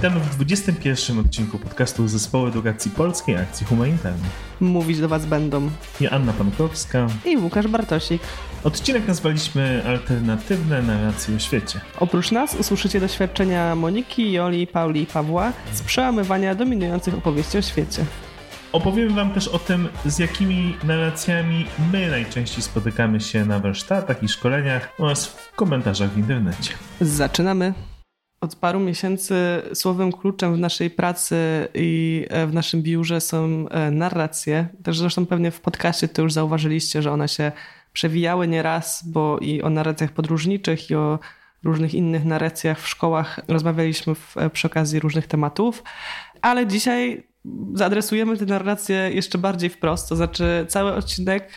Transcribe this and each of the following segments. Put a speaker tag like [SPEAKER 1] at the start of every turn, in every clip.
[SPEAKER 1] Witamy w 21 odcinku podcastu Zespołu Edukacji Polskiej Akcji Humanitarnej.
[SPEAKER 2] Mówić do Was będą
[SPEAKER 1] Joanna Pankowska
[SPEAKER 2] i Łukasz Bartosik.
[SPEAKER 1] Odcinek nazwaliśmy Alternatywne narracje o świecie.
[SPEAKER 2] Oprócz nas usłyszycie doświadczenia Moniki, Joli, Pauli i Pawła z przełamywania dominujących opowieści o świecie.
[SPEAKER 1] Opowiemy Wam też o tym, z jakimi narracjami my najczęściej spotykamy się na warsztatach i szkoleniach oraz w komentarzach w internecie.
[SPEAKER 2] Zaczynamy. Od paru miesięcy słowem kluczem w naszej pracy i e, w naszym biurze są e, narracje. Też zresztą pewnie w podcaście to już zauważyliście, że one się przewijały nieraz, bo i o narracjach podróżniczych, i o różnych innych narracjach w szkołach rozmawialiśmy w, e, przy okazji różnych tematów. Ale dzisiaj zaadresujemy te narracje jeszcze bardziej wprost, to znaczy cały odcinek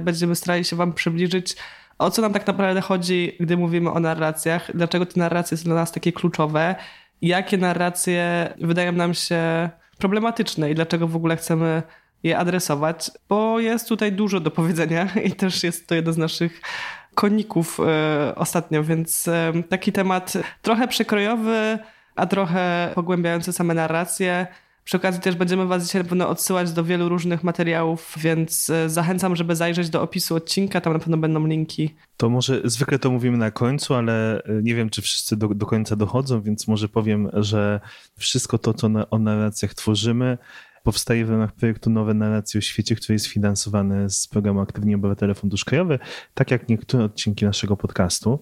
[SPEAKER 2] będziemy starali się Wam przybliżyć o co nam tak naprawdę chodzi, gdy mówimy o narracjach, dlaczego te narracje są dla nas takie kluczowe, jakie narracje wydają nam się problematyczne i dlaczego w ogóle chcemy je adresować, bo jest tutaj dużo do powiedzenia i też jest to jeden z naszych koników y, ostatnio, więc y, taki temat trochę przekrojowy, a trochę pogłębiający same narracje. Przy okazji też będziemy Was dzisiaj pewno odsyłać do wielu różnych materiałów, więc e, zachęcam, żeby zajrzeć do opisu odcinka, tam na pewno będą linki.
[SPEAKER 1] To może zwykle to mówimy na końcu, ale e, nie wiem, czy wszyscy do, do końca dochodzą, więc może powiem, że wszystko to, co na, o narracjach tworzymy, powstaje w ramach projektu Nowe Narracje o Świecie, który jest finansowany z programu Aktywni Obywatele Fundusz Krajowy, tak jak niektóre odcinki naszego podcastu.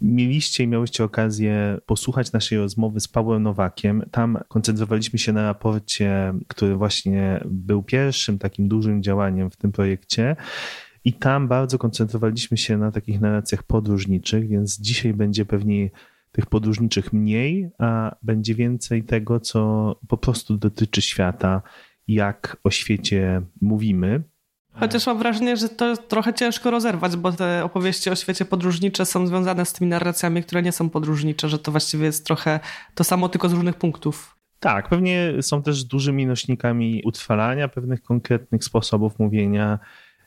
[SPEAKER 1] Mieliście i miałyście okazję posłuchać naszej rozmowy z Pawłem Nowakiem. Tam koncentrowaliśmy się na raporcie, który właśnie był pierwszym takim dużym działaniem w tym projekcie. I tam bardzo koncentrowaliśmy się na takich narracjach podróżniczych, więc dzisiaj będzie pewnie tych podróżniczych mniej, a będzie więcej tego, co po prostu dotyczy świata, jak o świecie mówimy.
[SPEAKER 2] Chociaż mam wrażenie, że to trochę ciężko rozerwać, bo te opowieści o świecie podróżnicze są związane z tymi narracjami, które nie są podróżnicze, że to właściwie jest trochę to samo, tylko z różnych punktów.
[SPEAKER 1] Tak, pewnie są też dużymi nośnikami utrwalania pewnych konkretnych sposobów mówienia,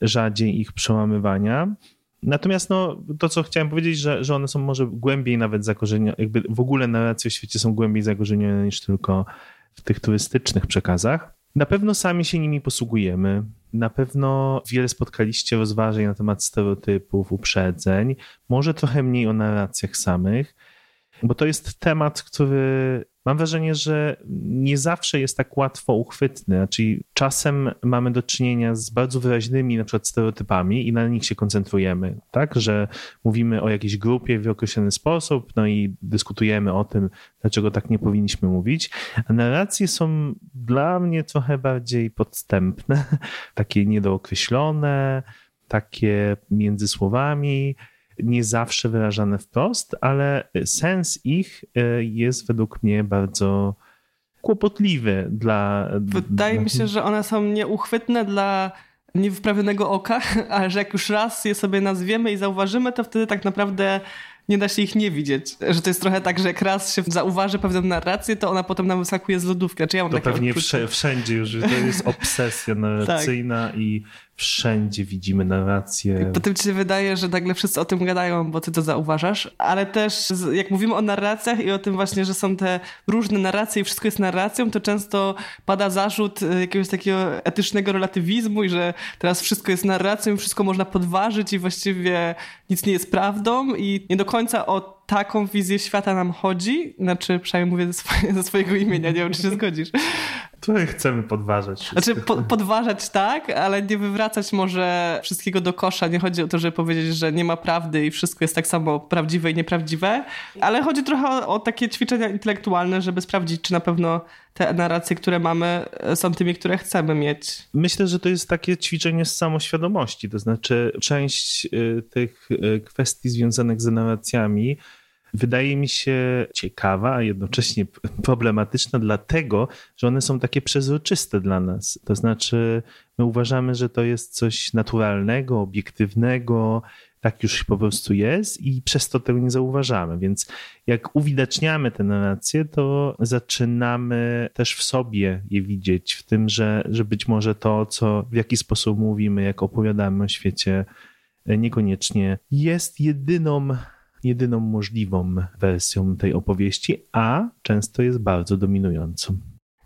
[SPEAKER 1] rzadziej ich przełamywania. Natomiast no, to, co chciałem powiedzieć, że, że one są może głębiej nawet zakorzenione, jakby w ogóle narracje o świecie są głębiej zakorzenione niż tylko w tych turystycznych przekazach. Na pewno sami się nimi posługujemy. Na pewno wiele spotkaliście rozważań na temat stereotypów, uprzedzeń, może trochę mniej o narracjach samych, bo to jest temat, który mam wrażenie, że nie zawsze jest tak łatwo uchwytny. Znaczy, czasem mamy do czynienia z bardzo wyraźnymi na przykład stereotypami i na nich się koncentrujemy, tak? Że mówimy o jakiejś grupie w określony sposób, no i dyskutujemy o tym, dlaczego tak nie powinniśmy mówić. A narracje są dla mnie trochę bardziej podstępne, takie niedookreślone, takie między słowami nie zawsze wyrażane wprost, ale sens ich e, jest według mnie bardzo kłopotliwy dla.
[SPEAKER 2] Wydaje
[SPEAKER 1] dla...
[SPEAKER 2] mi się, że one są nieuchwytne dla niewyprawionego oka, ale że jak już raz je sobie nazwiemy i zauważymy, to wtedy tak naprawdę nie da się ich nie widzieć. Że to jest trochę tak, że jak raz się zauważy pewną narrację, to ona potem nam wyskakuje z lodówki. Znaczy ja mam
[SPEAKER 1] to pewnie wszędzie już, to jest obsesja narracyjna tak. i wszędzie widzimy narrację.
[SPEAKER 2] Potem ci się wydaje, że nagle wszyscy o tym gadają, bo ty to zauważasz, ale też jak mówimy o narracjach i o tym właśnie, że są te różne narracje i wszystko jest narracją, to często pada zarzut y, jakiegoś takiego etycznego relatywizmu i że teraz wszystko jest narracją i wszystko można podważyć i właściwie nic nie jest prawdą i nie do końca o taką wizję świata nam chodzi, znaczy przynajmniej mówię ze, swoje, ze swojego imienia, nie wiem czy się zgodzisz.
[SPEAKER 1] Tutaj chcemy podważać
[SPEAKER 2] wszystko. Znaczy po, podważać tak, ale nie wywracać może wszystkiego do kosza. Nie chodzi o to, żeby powiedzieć, że nie ma prawdy i wszystko jest tak samo prawdziwe i nieprawdziwe, ale chodzi trochę o, o takie ćwiczenia intelektualne, żeby sprawdzić, czy na pewno te narracje, które mamy, są tymi, które chcemy mieć.
[SPEAKER 1] Myślę, że to jest takie ćwiczenie z samoświadomości, to znaczy część y, tych y, kwestii związanych z narracjami wydaje mi się ciekawa, a jednocześnie problematyczna, dlatego, że one są takie przezroczyste dla nas. To znaczy, my uważamy, że to jest coś naturalnego, obiektywnego, tak już po prostu jest i przez to tego nie zauważamy. Więc jak uwidaczniamy te narracje, to zaczynamy też w sobie je widzieć, w tym, że, że być może to, co w jaki sposób mówimy, jak opowiadamy o świecie, niekoniecznie jest jedyną jedyną możliwą wersją tej opowieści, a często jest bardzo dominującą.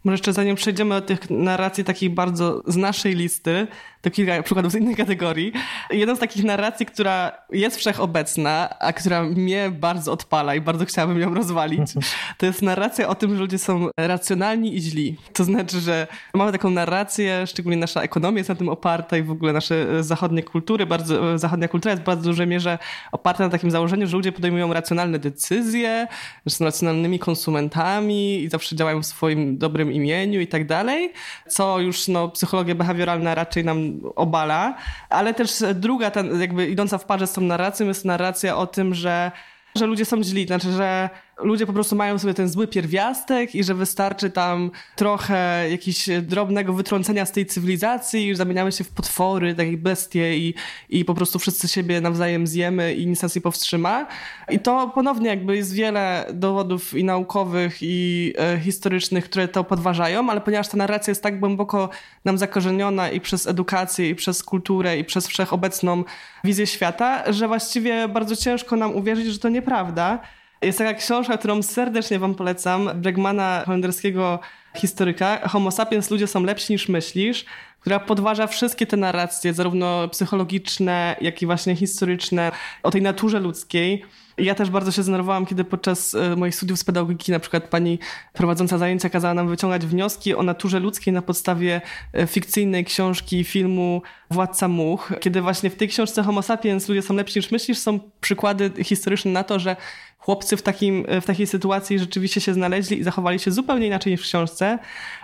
[SPEAKER 2] Może jeszcze zanim przejdziemy do tych narracji takich bardzo z naszej listy, to kilka przykładów z innej kategorii. Jedna z takich narracji, która jest wszechobecna, a która mnie bardzo odpala i bardzo chciałabym ją rozwalić, to jest narracja o tym, że ludzie są racjonalni i źli. To znaczy, że mamy taką narrację, szczególnie nasza ekonomia jest na tym oparta i w ogóle nasze zachodnie kultury, bardzo, zachodnia kultura jest w bardzo dużej mierze oparta na takim założeniu, że ludzie podejmują racjonalne decyzje, że są racjonalnymi konsumentami i zawsze działają w swoim dobrym imieniu i tak dalej, co już no, psychologia behawioralna raczej nam obala, ale też druga, ten, jakby idąca w parze z tą narracją jest narracja o tym, że że ludzie są źli, znaczy, że ludzie po prostu mają sobie ten zły pierwiastek i że wystarczy tam trochę jakiegoś drobnego wytrącenia z tej cywilizacji i zamieniamy się w potwory, takie bestie i, i po prostu wszyscy siebie nawzajem zjemy i nic nas nie powstrzyma. I to ponownie jakby jest wiele dowodów i naukowych i e, historycznych, które to podważają, ale ponieważ ta narracja jest tak głęboko nam zakorzeniona i przez edukację, i przez kulturę, i przez wszechobecną wizję świata, że właściwie bardzo ciężko nam uwierzyć, że to nieprawda. Jest taka książka, którą serdecznie wam polecam, Bregmana, holenderskiego historyka, Homo sapiens, ludzie są lepsi niż myślisz, która podważa wszystkie te narracje, zarówno psychologiczne, jak i właśnie historyczne, o tej naturze ludzkiej. Ja też bardzo się zdenerwowałam, kiedy podczas e, moich studiów z pedagogiki na przykład pani prowadząca zajęcia kazała nam wyciągać wnioski o naturze ludzkiej na podstawie e, fikcyjnej książki, filmu Władca Much, kiedy właśnie w tej książce Homo sapiens ludzie są lepsi niż myślisz, są przykłady historyczne na to, że chłopcy w, takim, w takiej sytuacji rzeczywiście się znaleźli i zachowali się zupełnie inaczej niż w książce.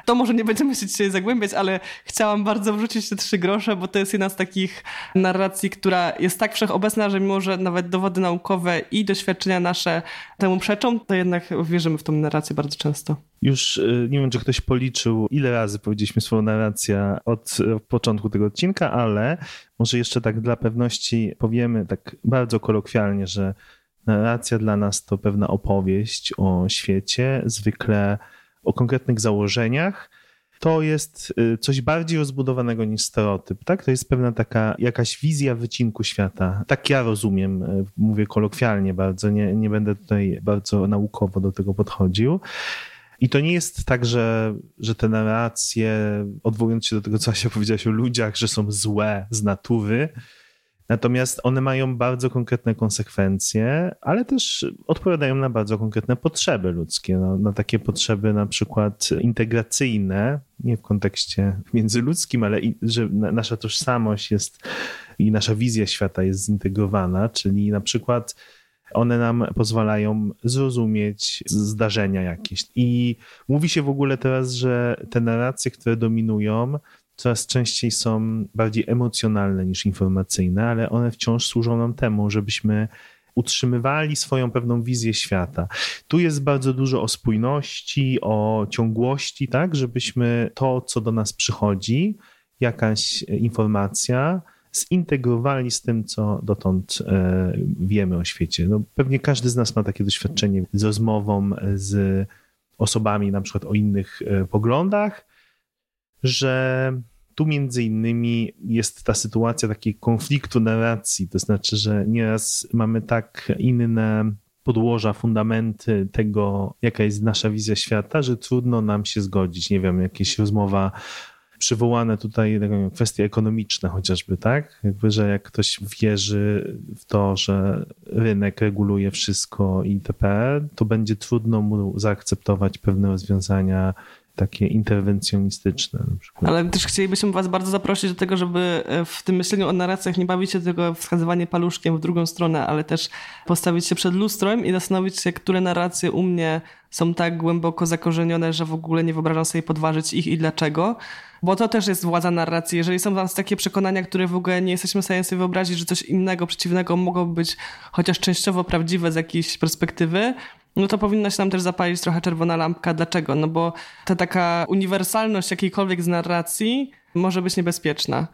[SPEAKER 2] To może nie będziemy się dzisiaj zagłębiać, ale chciałam bardzo wrzucić te trzy grosze, bo to jest jedna z takich narracji, która jest tak wszechobecna, że mimo, że nawet dowody naukowe i doświadczenia nasze temu przeczą, to jednak wierzymy w tą narrację bardzo często.
[SPEAKER 1] Już y, nie wiem, czy ktoś policzył, ile razy powiedzieliśmy swoją narrację od początku tego odcinka, ale może jeszcze tak dla pewności powiemy tak bardzo kolokwialnie, że Narracja dla nas to pewna opowieść o świecie, zwykle o konkretnych założeniach. To jest y, coś bardziej rozbudowanego niż stereotyp, tak? To jest pewna taka jakaś wizja wycinku świata. Tak ja rozumiem, y, mówię kolokwialnie bardzo, nie, nie będę tutaj bardzo naukowo do tego podchodził. I to nie jest tak, że, że te narracje, odwołując się do tego, co się powiedziałeś o ludziach, że są złe z natury, Natomiast one mają bardzo konkretne konsekwencje, ale też odpowiadają na bardzo konkretne potrzeby ludzkie, no, na takie potrzeby na przykład integracyjne, nie w kontekście międzyludzkim, ale i, że nasza tożsamość jest i nasza wizja świata jest zintegrowana, czyli na przykład one nam pozwalają zrozumieć zdarzenia jakieś. I mówi się w ogóle teraz, że te narracje, które dominują, coraz częściej są bardziej emocjonalne niż informacyjne, ale one wciąż służą nam temu, żebyśmy utrzymywali swoją pewną wizję świata. Tu jest bardzo dużo o spójności, o ciągłości, tak, żebyśmy to, co do nas przychodzi, jakaś informacja, zintegrowali z tym, co dotąd e, wiemy o świecie. No, pewnie każdy z nas ma takie doświadczenie z rozmową z osobami na przykład o innych e, poglądach, że tu między innymi jest ta sytuacja takiego konfliktu narracji, to znaczy, że nieraz mamy tak inne podłoża, fundamenty tego, jaka jest nasza wizja świata, że trudno nam się zgodzić. Nie wiem, jakieś rozmowa przywołane tutaj kwestie ekonomiczne chociażby, tak? Jakby, że jak ktoś wierzy w to, że rynek reguluje wszystko itp., to będzie trudno mu zaakceptować pewne rozwiązania takie interwencjonistyczne. Na przykład.
[SPEAKER 2] Ale też chcielibyśmy Was bardzo zaprosić do tego, żeby e, w tym myśleniu o narracjach nie bawić się tylko wskazywanie paluszkiem w drugą stronę, ale też postawić się przed lustrem i zastanowić się, które narracje u mnie są tak głęboko zakorzenione, że w ogóle nie wyobrażam sobie podważyć ich i dlaczego. Bo to też jest władza narracji. Jeżeli są nas takie przekonania, które w ogóle nie jesteśmy w stanie sobie wyobrazić, że coś innego, przeciwnego mogłoby być chociaż częściowo prawdziwe z jakiejś perspektywy, no to powinna się nam też zapalić trochę czerwona lampka. Dlaczego? No bo ta taka uniwersalność jakiejkolwiek z narracji może być niebezpieczna.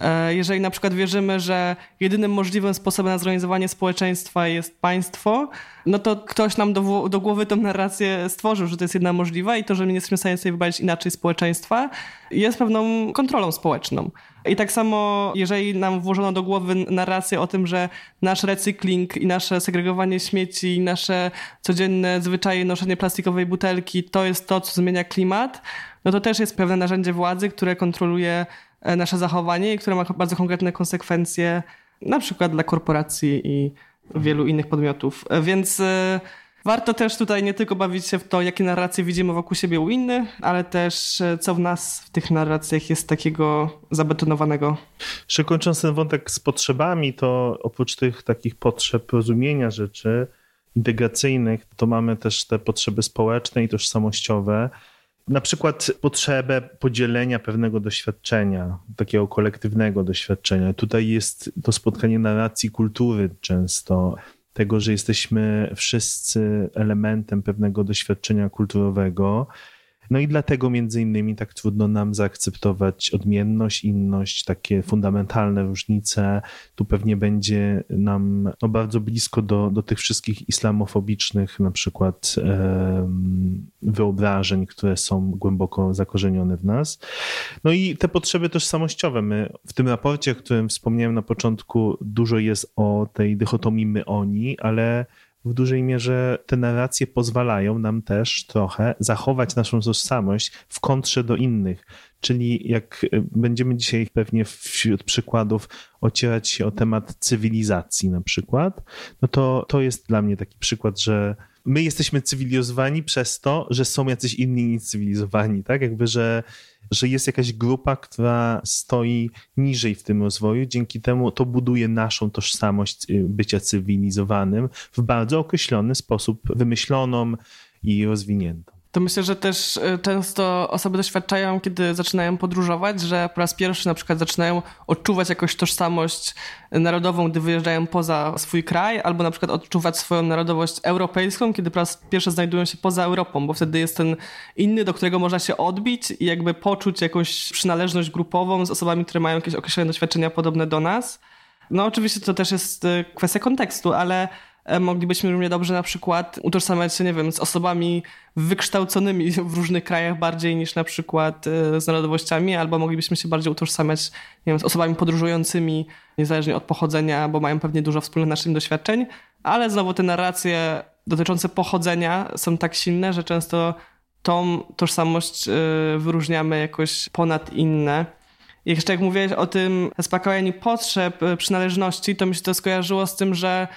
[SPEAKER 2] E, jeżeli na przykład wierzymy, że jedynym możliwym sposobem na zorganizowanie społeczeństwa jest państwo, no to ktoś nam do, do głowy tę narrację stworzył, że to jest jedna możliwa i to, że my nie jesteśmy w stanie sobie wyobrazić inaczej społeczeństwa, jest pewną kontrolą społeczną. I tak samo, jeżeli nam włożono do głowy narrację o tym, że nasz recykling i nasze segregowanie śmieci i nasze codzienne zwyczaje noszenie plastikowej butelki to jest to, co zmienia klimat, no to też jest pewne narzędzie władzy, które kontroluje e, nasze zachowanie i które ma bardzo konkretne konsekwencje, na przykład dla korporacji i wielu innych podmiotów. E, więc e, warto też tutaj nie tylko bawić się w to, jakie narracje widzimy wokół siebie u innych, ale też co w nas w tych narracjach jest takiego zabetonowanego.
[SPEAKER 1] Jeszcze kończąc ten wątek z potrzebami, to oprócz tych takich potrzeb rozumienia rzeczy integracyjnych, to mamy też te potrzeby społeczne i tożsamościowe na przykład potrzebę podzielenia pewnego doświadczenia, takiego kolektywnego doświadczenia. Tutaj jest to spotkanie narracji kultury często, tego, że jesteśmy wszyscy elementem pewnego doświadczenia kulturowego no i dlatego między innymi tak trudno nam zaakceptować odmienność, inność, takie fundamentalne różnice. Tu pewnie będzie nam no, bardzo blisko do, do tych wszystkich islamofobicznych na przykład wyobrażeń, które są głęboko zakorzenione w nas. No i te potrzeby tożsamościowe. My w tym raporcie, o którym wspomniałem na początku, dużo jest o tej dychotomii my-oni, ale w dużej mierze te narracje pozwalają nam też trochę zachować naszą tożsamość w kontrze do innych. Czyli jak e, będziemy dzisiaj pewnie wśród przykładów ocierać się o temat cywilizacji na przykład, no to to jest dla mnie taki przykład, że my jesteśmy cywilizowani przez to, że są jacyś inni niecywilizowani, tak? Jakby, że że jest jakaś grupa, która stoi niżej w tym rozwoju, dzięki temu to buduje naszą tożsamość y, bycia cywilizowanym w bardzo określony sposób, wymyśloną i rozwiniętą.
[SPEAKER 2] To myślę, że też e, często osoby doświadczają, kiedy zaczynają podróżować, że po raz pierwszy na przykład zaczynają odczuwać jakąś tożsamość narodową, gdy wyjeżdżają poza swój kraj, albo na przykład odczuwać swoją narodowość europejską, kiedy po raz pierwszy znajdują się poza Europą, bo wtedy jest ten inny, do którego można się odbić i jakby poczuć jakąś przynależność grupową z osobami, które mają jakieś określone doświadczenia podobne do nas. No oczywiście to też jest e, kwestia kontekstu, ale moglibyśmy równie dobrze na przykład utożsamiać się, nie wiem, z osobami wykształconymi w różnych krajach bardziej niż na przykład e, z narodowościami, albo moglibyśmy się bardziej utożsamiać, nie wiem, z osobami podróżującymi, niezależnie od pochodzenia, bo mają pewnie dużo wspólnych naszych doświadczeń, ale znowu te narracje dotyczące pochodzenia są tak silne, że często tą tożsamość e, wyróżniamy jakoś ponad inne. I jeszcze jak mówiłeś o tym zaspokajaniu potrzeb przynależności, to mi się to skojarzyło z tym, że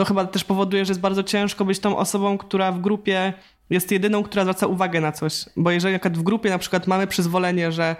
[SPEAKER 2] to chyba też powoduje, że jest bardzo ciężko być tą osobą, która w grupie jest jedyną, która zwraca uwagę na coś. Bo jeżeli w grupie na przykład mamy przyzwolenie, że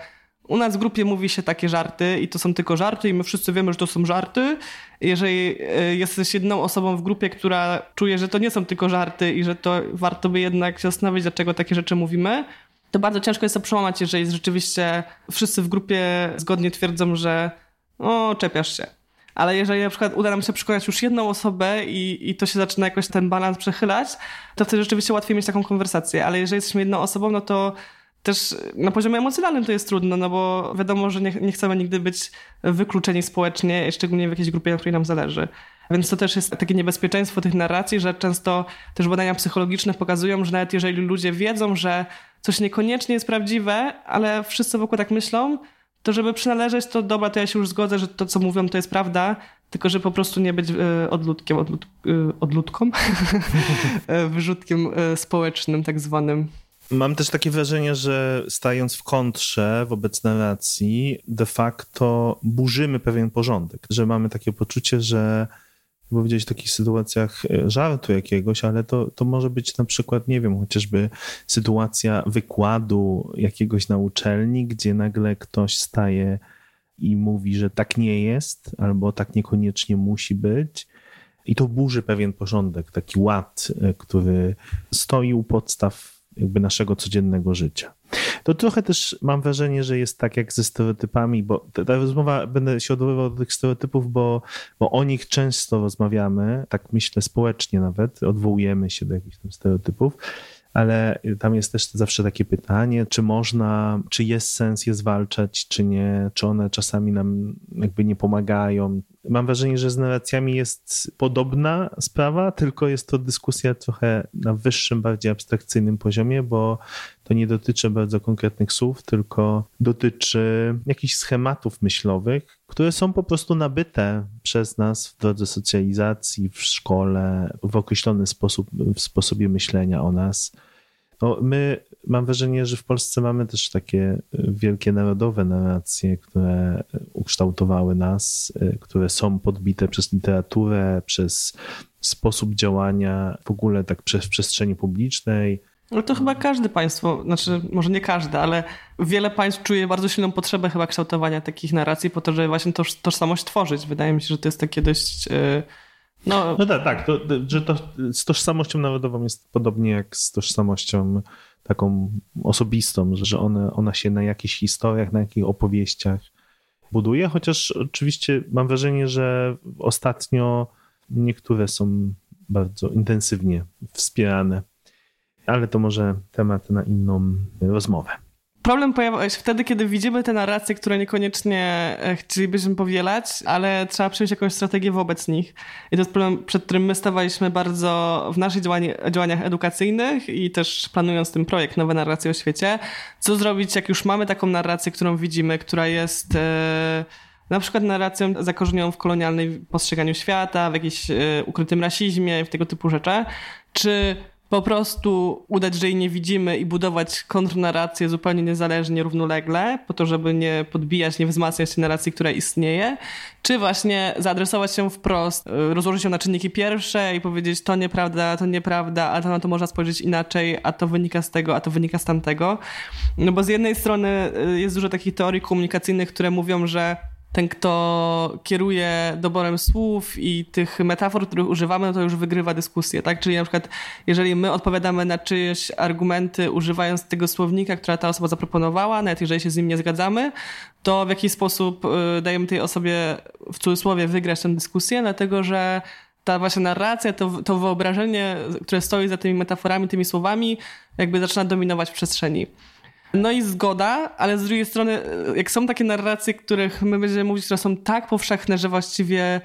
[SPEAKER 2] u nas w grupie mówi się takie żarty i to są tylko żarty i my wszyscy wiemy, że to są żarty. Jeżeli e, jesteś jedną osobą w grupie, która czuje, że to nie są tylko żarty i że to warto by jednak się zastanowić, dlaczego takie rzeczy mówimy, to bardzo ciężko jest to przełamać, jeżeli rzeczywiście wszyscy w grupie zgodnie twierdzą, że o, czepiasz się ale jeżeli na przykład uda nam się przekonać już jedną osobę i, i to się zaczyna jakoś ten balans przechylać, to wtedy rzeczywiście łatwiej mieć taką konwersację, ale jeżeli jesteśmy jedną osobą, no to też na poziomie emocjonalnym to jest trudno, no bo wiadomo, że nie, nie chcemy nigdy być wykluczeni społecznie, szczególnie w jakiejś grupie, na której nam zależy. Więc to też jest takie niebezpieczeństwo tych narracji, że często też badania psychologiczne pokazują, że nawet jeżeli ludzie wiedzą, że coś niekoniecznie jest prawdziwe, ale wszyscy wokół tak myślą, to żeby przynależeć, to dobra, to ja się już zgodzę, że to, co mówią, to jest prawda, tylko że po prostu nie być e, odludkiem, odlud, e, odludką, e, wyrzutkiem społecznym tak zwanym.
[SPEAKER 1] Mam też takie wrażenie, że stając w kontrze wobec narracji, de facto burzymy pewien porządek, że mamy takie poczucie, że powiedzieć w takich sytuacjach e, żartu jakiegoś, ale to, to może być na przykład, nie wiem, chociażby sytuacja wykładu jakiegoś na uczelni, gdzie nagle ktoś staje i mówi, że tak nie jest, albo tak niekoniecznie musi być. I to burzy pewien porządek, taki ład, e, który stoi u podstaw jakby naszego codziennego życia. To trochę też mam wrażenie, że jest tak jak ze stereotypami, bo ta, rozmowa, będę się odwoływał do tych stereotypów, bo, bo o nich często rozmawiamy, tak myślę społecznie nawet, odwołujemy się do jakichś tam stereotypów, ale tam jest też zawsze takie pytanie, czy można, czy jest sens je zwalczać, czy nie, czy one czasami nam jakby nie pomagają. Mam wrażenie, że z narracjami jest podobna sprawa, tylko jest to dyskusja trochę na wyższym, bardziej abstrakcyjnym poziomie, bo to nie dotyczy bardzo konkretnych słów, tylko dotyczy jakichś schematów myślowych, które są po prostu nabyte przez nas w drodze socjalizacji, w szkole, w określony sposób, w sposobie myślenia o nas. No, my mam wrażenie, że w Polsce mamy też takie wielkie narodowe narracje, które ukształtowały nas, które są podbite przez literaturę, przez sposób działania w ogóle tak w przestrzeni publicznej,
[SPEAKER 2] no to chyba każde państwo, znaczy może nie każde, ale wiele państw czuje bardzo silną potrzebę chyba kształtowania takich narracji po to, żeby właśnie toż, tożsamość tworzyć. Wydaje mi się, że to jest takie dość... Yy,
[SPEAKER 1] no, no tak, tak, to, że to z tożsamością narodową jest podobnie jak z tożsamością taką osobistą, że ona się na jakichś historiach, na jakichś opowieściach buduje, chociaż oczywiście mam wrażenie, że ostatnio niektóre są bardzo intensywnie wspierane ale to może temat na inną rozmowę.
[SPEAKER 2] Problem pojawia się wtedy, kiedy widzimy te narracje, które niekoniecznie e, chcielibyśmy powielać, ale trzeba przyjąć jakąś strategię wobec nich. I to jest problem, przed którym my stawaliśmy bardzo w naszych działaniach edukacyjnych i też planując ten projekt Nowe Narracje o Świecie. Co zrobić, jak już mamy taką narrację, którą widzimy, która jest e, na przykład narracją zakorzenioną w kolonialnej postrzeganiu świata, w jakimś e, ukrytym rasizmie, w tego typu rzeczy. Czy po prostu udać, że jej nie widzimy i budować kontrnarrację zupełnie niezależnie, równolegle, po to, żeby nie podbijać, nie wzmacniać tej narracji, która istnieje, czy właśnie zaadresować się wprost, y, rozłożyć ją na czynniki pierwsze i powiedzieć to nieprawda, to nieprawda, a to na to można spojrzeć inaczej, a to wynika z tego, a to wynika z tamtego. No bo z jednej strony y, jest dużo takich teorii komunikacyjnych, które mówią, że ten, kto kieruje doborem słów i tych metafor, których używamy, no to już wygrywa dyskusję, tak? Czyli na przykład, jeżeli my odpowiadamy na czyjeś argumenty używając tego słownika, która ta osoba zaproponowała, nawet jeżeli się z nim nie zgadzamy, to w jakiś sposób y, dajemy tej osobie w cudzysłowie wygrać tę dyskusję, dlatego że ta właśnie narracja, to, to wyobrażenie, które stoi za tymi metaforami, tymi słowami, jakby zaczyna dominować w przestrzeni. No i zgoda, ale z drugiej strony, jak są takie narracje, których my będziemy mówić, które są tak powszechne, że właściwie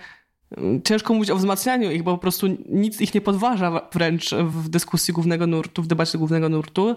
[SPEAKER 2] mm, ciężko mówić o wzmacnianiu ich, bo po prostu nic ich nie podważa wręcz w dyskusji głównego nurtu, w debacie głównego nurtu,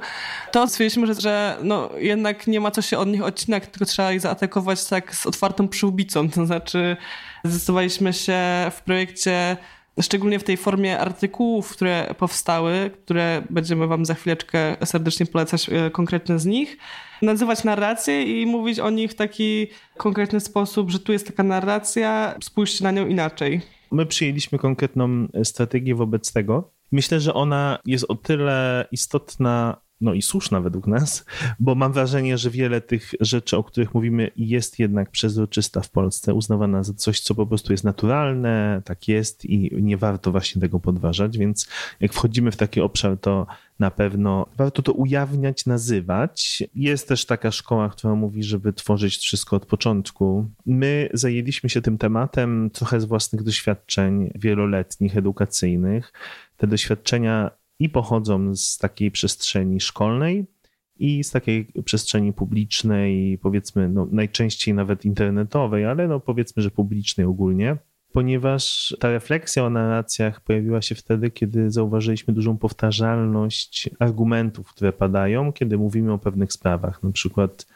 [SPEAKER 2] to stwierdziliśmy, że, że no, jednak nie ma co się od nich odcinać, tylko trzeba ich zaatakować tak z otwartą przyłbicą. To znaczy zdecydowaliśmy się w projekcie szczególnie w tej formie artykułów, które powstały, które będziemy Wam za chwileczkę serdecznie polecać e, konkretne z nich, nazywać narracje i mówić o nich w taki konkretny sposób, że tu jest taka narracja, spójrzcie na nią inaczej.
[SPEAKER 1] My przyjęliśmy konkretną strategię wobec tego. Myślę, że ona jest o tyle istotna no i słuszna według nas, bo mam wrażenie, że wiele tych rzeczy, o których mówimy, jest jednak przezroczysta w Polsce, uznawana za coś, co po prostu jest naturalne, tak jest i nie warto właśnie tego podważać, więc jak wchodzimy w taki obszar, to na pewno warto to ujawniać, nazywać. Jest też taka szkoła, która mówi, żeby tworzyć wszystko od początku. My zajęliśmy się tym tematem trochę z własnych doświadczeń wieloletnich, edukacyjnych. Te doświadczenia i pochodzą z takiej przestrzeni szkolnej i z takiej przestrzeni publicznej, powiedzmy, no, najczęściej nawet internetowej, ale no, powiedzmy, że publicznej ogólnie. Ponieważ ta refleksja o narracjach pojawiła się wtedy, kiedy zauważyliśmy dużą powtarzalność argumentów, które padają, kiedy mówimy o pewnych sprawach. Na przykład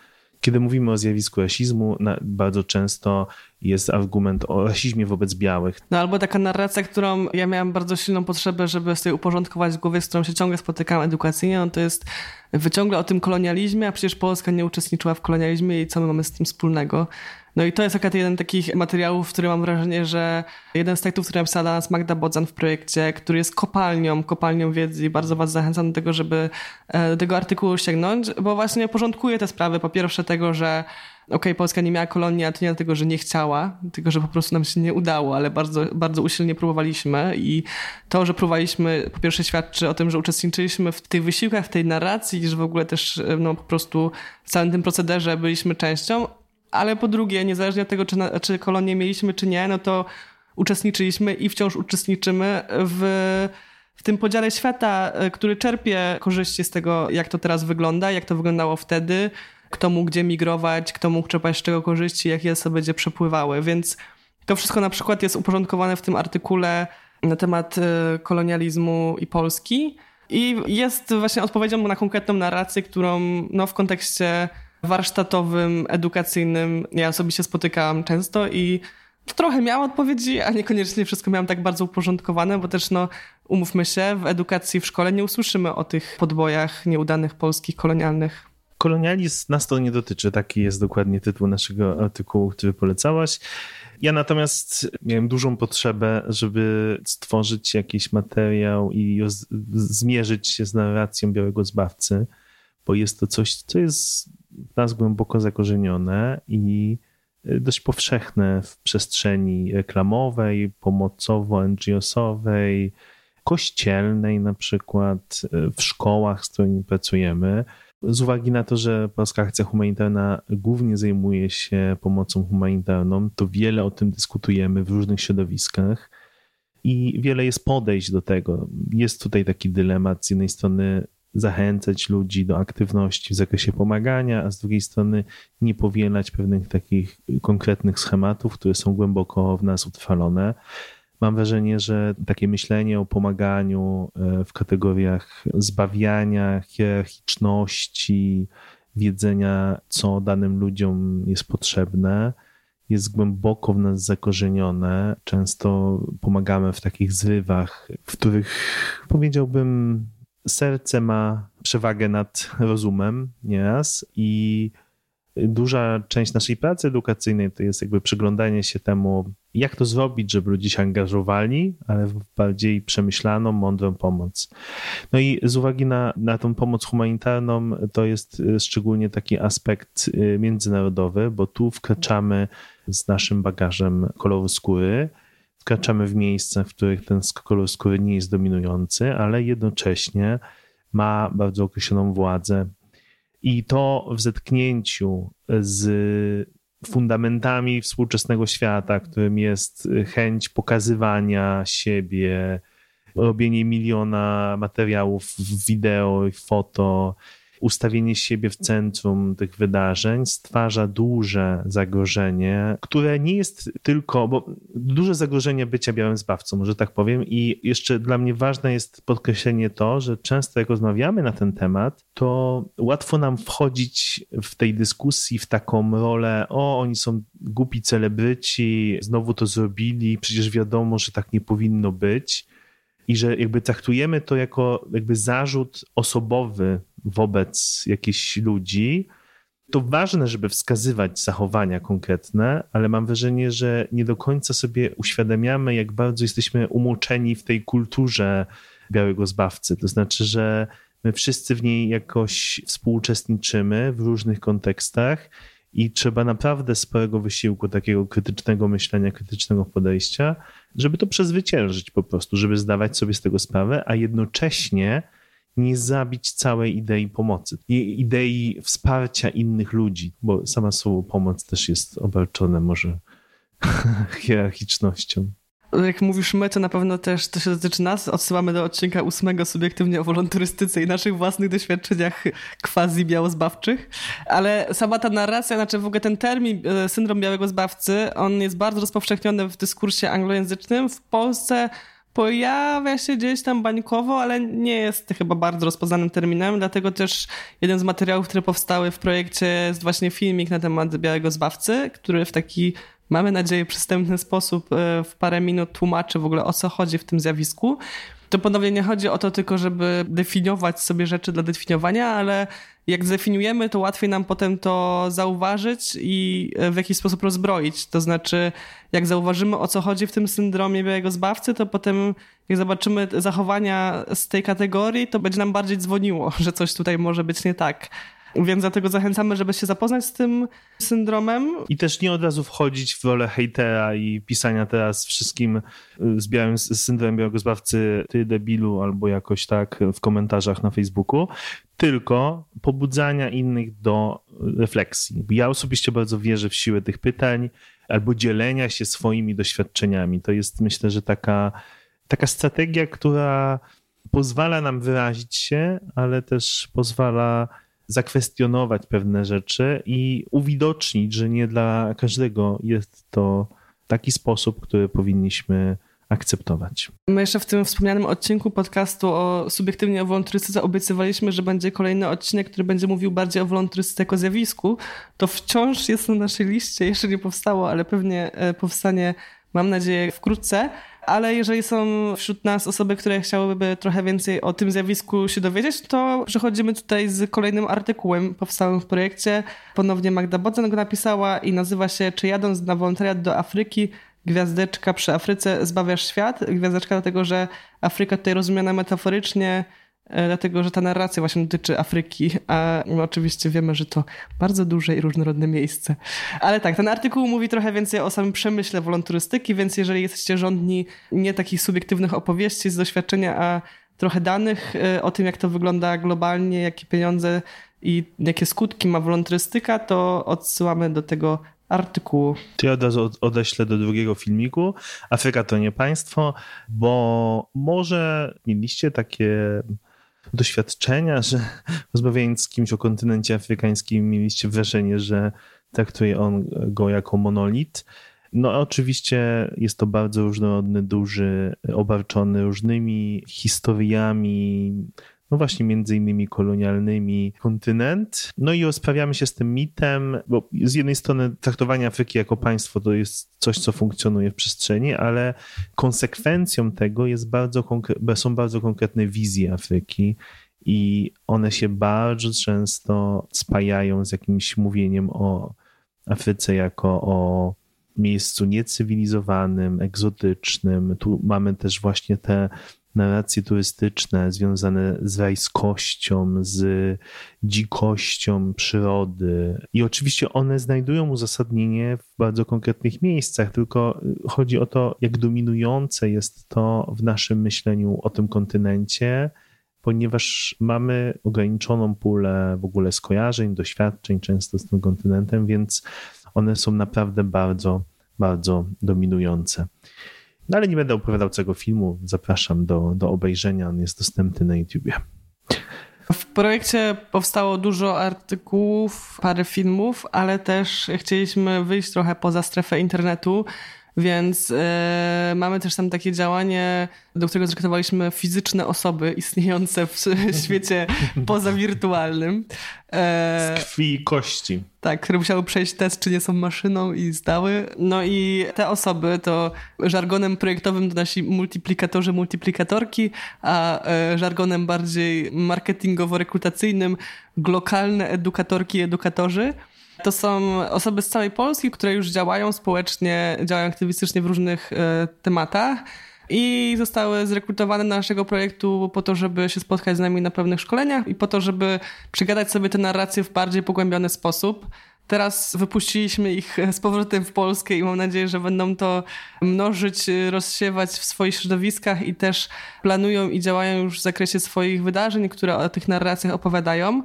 [SPEAKER 1] kiedy mówimy o zjawisku rasizmu, bardzo często jest argument o rasizmie wobec białych.
[SPEAKER 2] No albo taka narracja, którą ja miałam bardzo silną potrzebę, żeby sobie uporządkować w głowie, z którą się ciągle spotykam edukacyjnie, no to jest wyciągle o tym kolonializmie, a przecież Polska nie uczestniczyła w kolonializmie i co my mamy z tym wspólnego. No i to jest akurat jeden takich materiałów, w którym mam wrażenie, że jeden z tekstów, który napisała dla nas Magda Bodzan w projekcie, który jest kopalnią, kopalnią wiedzy i bardzo was zachęcam do tego, żeby e, do tego artykułu sięgnąć, bo właśnie porządkuje te sprawy. Po pierwsze tego, że okay, Polska nie miała kolonii, ale to nie dlatego, że nie chciała, tylko że po prostu nam się nie udało, ale bardzo, bardzo usilnie próbowaliśmy i to, że próbowaliśmy, po pierwsze świadczy o tym, że uczestniczyliśmy w tych wysiłkach, w tej narracji, że w ogóle też no, po prostu w całym tym procederze byliśmy częścią, ale po drugie, niezależnie od tego, czy, na, czy kolonię mieliśmy, czy nie, no to uczestniczyliśmy i wciąż uczestniczymy w w tym podziale świata, e, który czerpie korzyści z tego, jak to teraz wygląda, jak to wyglądało wtedy, kto mógł gdzie migrować, kto mógł czerpać z czego korzyści, jakie osoby będzie przepływały. Więc to wszystko na przykład jest uporządkowane w tym artykule na temat e, kolonializmu i Polski. I jest właśnie odpowiedzią na konkretną narrację, którą no, w kontekście warsztatowym, edukacyjnym ja osobiście spotykałam często i to trochę miałam odpowiedzi, a niekoniecznie wszystko miałam tak bardzo uporządkowane, bo też no, umówmy się, w edukacji w szkole nie usłyszymy o tych podbojach nieudanych polskich kolonialnych.
[SPEAKER 1] Kolonializm nas to nie dotyczy, taki jest dokładnie tytuł naszego artykułu, który polecałaś. Ja natomiast miałem dużą potrzebę, żeby stworzyć jakiś materiał i zmierzyć się z narracją Białego Zbawcy, bo jest to coś, co jest w nas głęboko zakorzenione i dość powszechne w przestrzeni reklamowej, pomocowo-NGO-sowej, kościelnej na przykład, w szkołach, z którymi pracujemy. Z uwagi na to, że Polska Akcja Humanitarna głównie zajmuje się pomocą humanitarną, to wiele o tym dyskutujemy w różnych środowiskach i wiele jest podejść do tego. Jest tutaj taki dylemat z jednej strony zachęcać ludzi do aktywności w zakresie pomagania, a z drugiej strony nie powielać pewnych takich konkretnych schematów, które są głęboko w nas utrwalone. Mam wrażenie, że takie myślenie o pomaganiu e, w kategoriach zbawiania, hierarchiczności, wiedzenia, co danym ludziom jest potrzebne, jest głęboko w nas zakorzenione. Często pomagamy w takich zrywach, w których powiedziałbym, serce ma przewagę nad rozumem nieraz i duża część naszej pracy edukacyjnej to jest jakby przyglądanie się temu, jak to zrobić, żeby ludzie się angażowali, ale w bardziej przemyślaną, mądrą pomoc. No i z uwagi na, na tą pomoc humanitarną, to jest y, szczególnie taki aspekt y, międzynarodowy, bo tu wkraczamy z naszym bagażem koloru skóry, wkraczamy w miejsca, w których ten kolor skóry nie jest dominujący, ale jednocześnie ma bardzo określoną władzę. I to w zetknięciu z fundamentami współczesnego świata, którym jest chęć pokazywania siebie, robienie miliona materiałów wideo i foto, ustawienie siebie w centrum tych wydarzeń stwarza duże zagrożenie, które nie jest tylko, bo duże zagrożenie bycia białym zbawcą, może tak powiem, i jeszcze dla mnie ważne jest podkreślenie to, że często jak rozmawiamy na ten temat, to łatwo nam wchodzić w tej dyskusji w taką rolę, o, oni są głupi celebryci, znowu to zrobili, przecież wiadomo, że tak nie powinno być. I że jakby traktujemy to jako jakby zarzut osobowy wobec jakichś ludzi, to ważne, żeby wskazywać zachowania konkretne, ale mam wrażenie, że nie do końca sobie uświadamiamy, jak bardzo jesteśmy umoczeni w tej kulturze białego zbawcy. To znaczy, że my wszyscy w niej jakoś współuczestniczymy w różnych kontekstach i trzeba naprawdę sporego wysiłku, takiego krytycznego myślenia, krytycznego podejścia, żeby to przezwyciężyć po prostu, żeby zdawać sobie z tego sprawę, a jednocześnie nie zabić całej idei pomocy, idei wsparcia innych ludzi, bo sama słowo pomoc też jest obarczone może hierarchicznością
[SPEAKER 2] jak mówisz my, to na pewno też to się dotyczy nas. Odsyłamy do odcinka ósmego subiektywnie o wolonturystyce i naszych własnych doświadczeniach quasi białozbawczych. Ale sama ta narracja, znaczy w ogóle ten termin e, syndrom białego zbawcy, on jest bardzo rozpowszechniony w dyskursie anglojęzycznym. W Polsce pojawia się gdzieś tam bańkowo, ale nie jest chyba bardzo rozpoznanym terminem, dlatego też jeden z materiałów, które powstały w projekcie jest właśnie filmik na temat białego zbawcy, który w taki mamy nadzieję, przystępny sposób e, w parę minut tłumaczy w ogóle o co chodzi w tym zjawisku. To ponownie nie chodzi o to tylko, żeby definiować sobie rzeczy dla definiowania, ale jak zdefiniujemy, to łatwiej nam potem to zauważyć i e, w jakiś sposób rozbroić. To znaczy, jak zauważymy o co chodzi w tym syndromie białego zbawcy, to potem jak zobaczymy zachowania z tej kategorii, to będzie nam bardziej dzwoniło, że coś tutaj może być nie tak. Więc dlatego zachęcamy, żeby się zapoznać z tym syndromem.
[SPEAKER 1] I też nie od razu wchodzić w rolę hejtera i pisania teraz wszystkim y, z białym z syndromem białego zbawcy ty debilu albo jakoś tak w komentarzach na Facebooku, tylko pobudzania innych do refleksji. Ja osobiście bardzo wierzę w siłę tych pytań albo dzielenia się swoimi doświadczeniami. To jest myślę, że taka, taka strategia, która pozwala nam wyrazić się, ale też pozwala zakwestionować pewne rzeczy i uwidocznić, że nie dla każdego jest to taki sposób, który powinniśmy akceptować.
[SPEAKER 2] My jeszcze w tym wspomnianym odcinku podcastu o subiektywnie o wolontarystyce obiecywaliśmy, że będzie kolejny odcinek, który będzie mówił bardziej o wolontarystyce jako zjawisku. To wciąż jest na naszej liście, jeszcze nie powstało, ale pewnie e, powstanie, mam nadzieję, wkrótce. Ale jeżeli są wśród nas osoby, które chciałyby trochę więcej o tym zjawisku się dowiedzieć, to przechodzimy tutaj z kolejnym artykułem powstałym w projekcie. Ponownie Magda Bodzen go napisała i nazywa się Czy jadąc na wolontariat do Afryki, gwiazdeczka przy Afryce zbawiasz świat. Gwiazdeczka dlatego, że Afryka tutaj rozumiana metaforycznie, dlatego, że ta narracja właśnie dotyczy Afryki, a oczywiście wiemy, że to bardzo duże i różnorodne miejsce. Ale tak, ten artykuł mówi trochę więcej o samym przemyśle wolonturystyki, więc jeżeli jesteście rządni nie takich subiektywnych opowieści z doświadczenia, a trochę danych e, o tym, jak to wygląda globalnie, jakie pieniądze i jakie skutki ma wolontarystyka, to odsyłamy do tego artykułu.
[SPEAKER 1] To ja od razu odeślę do drugiego filmiku. Afryka to nie państwo, bo może mieliście takie doświadczenia, że rozmawiając z kimś o kontynencie afrykańskim, mieliście wrażenie, że traktuje on go jako monolit. No, oczywiście jest to bardzo różnorodny, duży, obarczony różnymi historiami, no właśnie między innymi kolonialnymi kontynent. No i rozprawiamy się z tym mitem, bo z jednej strony traktowanie Afryki jako państwo to jest coś, co funkcjonuje w przestrzeni, ale konsekwencją tego jest bardzo są bardzo konkretne wizje Afryki i one się bardzo często spajają z jakimś mówieniem o Afryce jako o miejscu niecywilizowanym, egzotycznym. Tu mamy też właśnie te narracje turystyczne związane z rajskością, z dzikością przyrody. I oczywiście one znajdują uzasadnienie w bardzo konkretnych miejscach, tylko chodzi o to, jak dominujące jest to w naszym myśleniu o tym kontynencie, ponieważ mamy ograniczoną pulę w ogóle skojarzeń, doświadczeń często z tym kontynentem, więc one są naprawdę bardzo, bardzo dominujące. No ale nie będę opowiadał całego filmu. Zapraszam do, do obejrzenia. On jest dostępny na YouTubie.
[SPEAKER 2] W projekcie powstało dużo artykułów, parę filmów, ale też chcieliśmy wyjść trochę poza strefę internetu więc e, mamy też tam takie działanie, do którego zrekrutowaliśmy fizyczne osoby istniejące w świecie pozawirtualnym.
[SPEAKER 1] E, Z krwi i kości.
[SPEAKER 2] Tak, które musiały przejść test, czy nie są maszyną i zdały. No i te osoby to żargonem projektowym to nasi multiplikatorzy, multiplikatorki, a e, żargonem bardziej marketingowo-rekrutacyjnym glokalne edukatorki, edukatorzy. To są osoby z całej Polski, które już działają społecznie, działają aktywistycznie w różnych e, tematach i zostały zrekrutowane do naszego projektu po to, żeby się spotkać z nami na pewnych szkoleniach i po to, żeby przygadać sobie te narracje w bardziej pogłębiony sposób. Teraz wypuściliśmy ich z powrotem w Polskę i mam nadzieję, że będą to mnożyć, rozsiewać w swoich środowiskach i też planują i działają już w zakresie swoich wydarzeń, które o tych narracjach opowiadają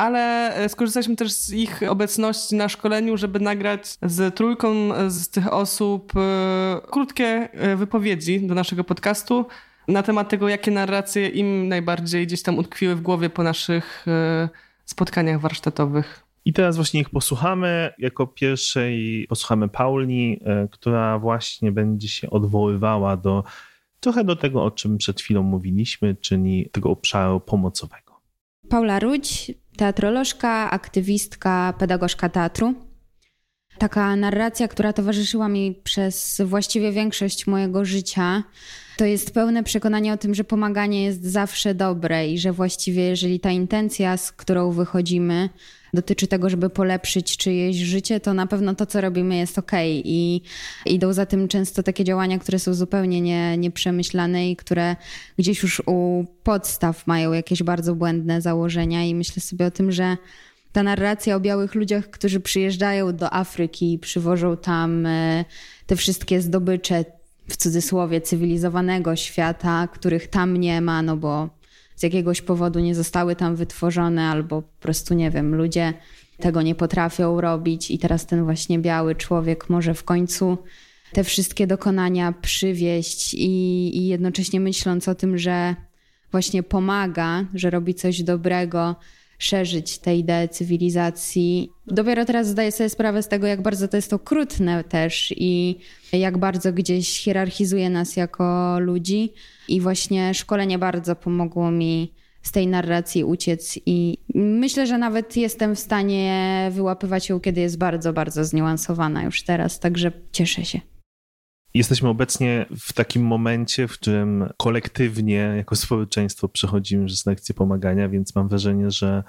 [SPEAKER 2] ale e, skorzystaliśmy też z ich obecności na szkoleniu, żeby nagrać z trójką z tych osób e, krótkie e, wypowiedzi do naszego podcastu na temat tego, jakie narracje im najbardziej gdzieś tam utkwiły w głowie po naszych spotkaniach warsztatowych.
[SPEAKER 1] I teraz właśnie ich posłuchamy. Jako pierwszej posłuchamy Pauli, która właśnie będzie się odwoływała do trochę do tego, o czym przed chwilą mówiliśmy, czyli tego obszaru pomocowego.
[SPEAKER 3] Paula Rudź teatrolożka, aktywistka, pedagogzka teatru. Taka narracja, która towarzyszyła mi przez właściwie większość mojego życia, to jest pełne przekonanie o tym, że pomaganie jest zawsze dobre i że właściwie, jeżeli ta intencja, z którą wychodzimy, dotyczy tego, żeby polepszyć czyjeś życie, to na pewno to, co robimy, jest ok. I idą za tym często takie działania, które są zupełnie nie, nieprzemyślane i które gdzieś już u podstaw mają jakieś bardzo błędne założenia. I myślę sobie o tym, że ta narracja o białych ludziach, którzy przyjeżdżają do Afryki i przywożą tam e, te wszystkie zdobycze, w cudzysłowie, cywilizowanego świata, których tam nie ma, no bo z jakiegoś powodu nie zostały tam wytworzone, albo po prostu nie wiem, ludzie tego nie potrafią robić, i teraz ten właśnie biały człowiek może w końcu te wszystkie dokonania przywieść i, i jednocześnie myśląc o tym, że właśnie pomaga, że robi coś dobrego, szerzyć te idee cywilizacji. Dopiero teraz zdaję sobie sprawę z tego, jak bardzo to jest okrutne też i jak bardzo gdzieś hierarchizuje nas jako ludzi. I właśnie szkolenie bardzo pomogło mi z tej narracji uciec i myślę, że nawet jestem w stanie wyłapywać ją, kiedy jest bardzo, bardzo zniuansowana już teraz, także cieszę się.
[SPEAKER 1] Jesteśmy obecnie w takim momencie, w którym kolektywnie jako społeczeństwo przechodzimy przez lekcje pomagania, więc mam wrażenie, że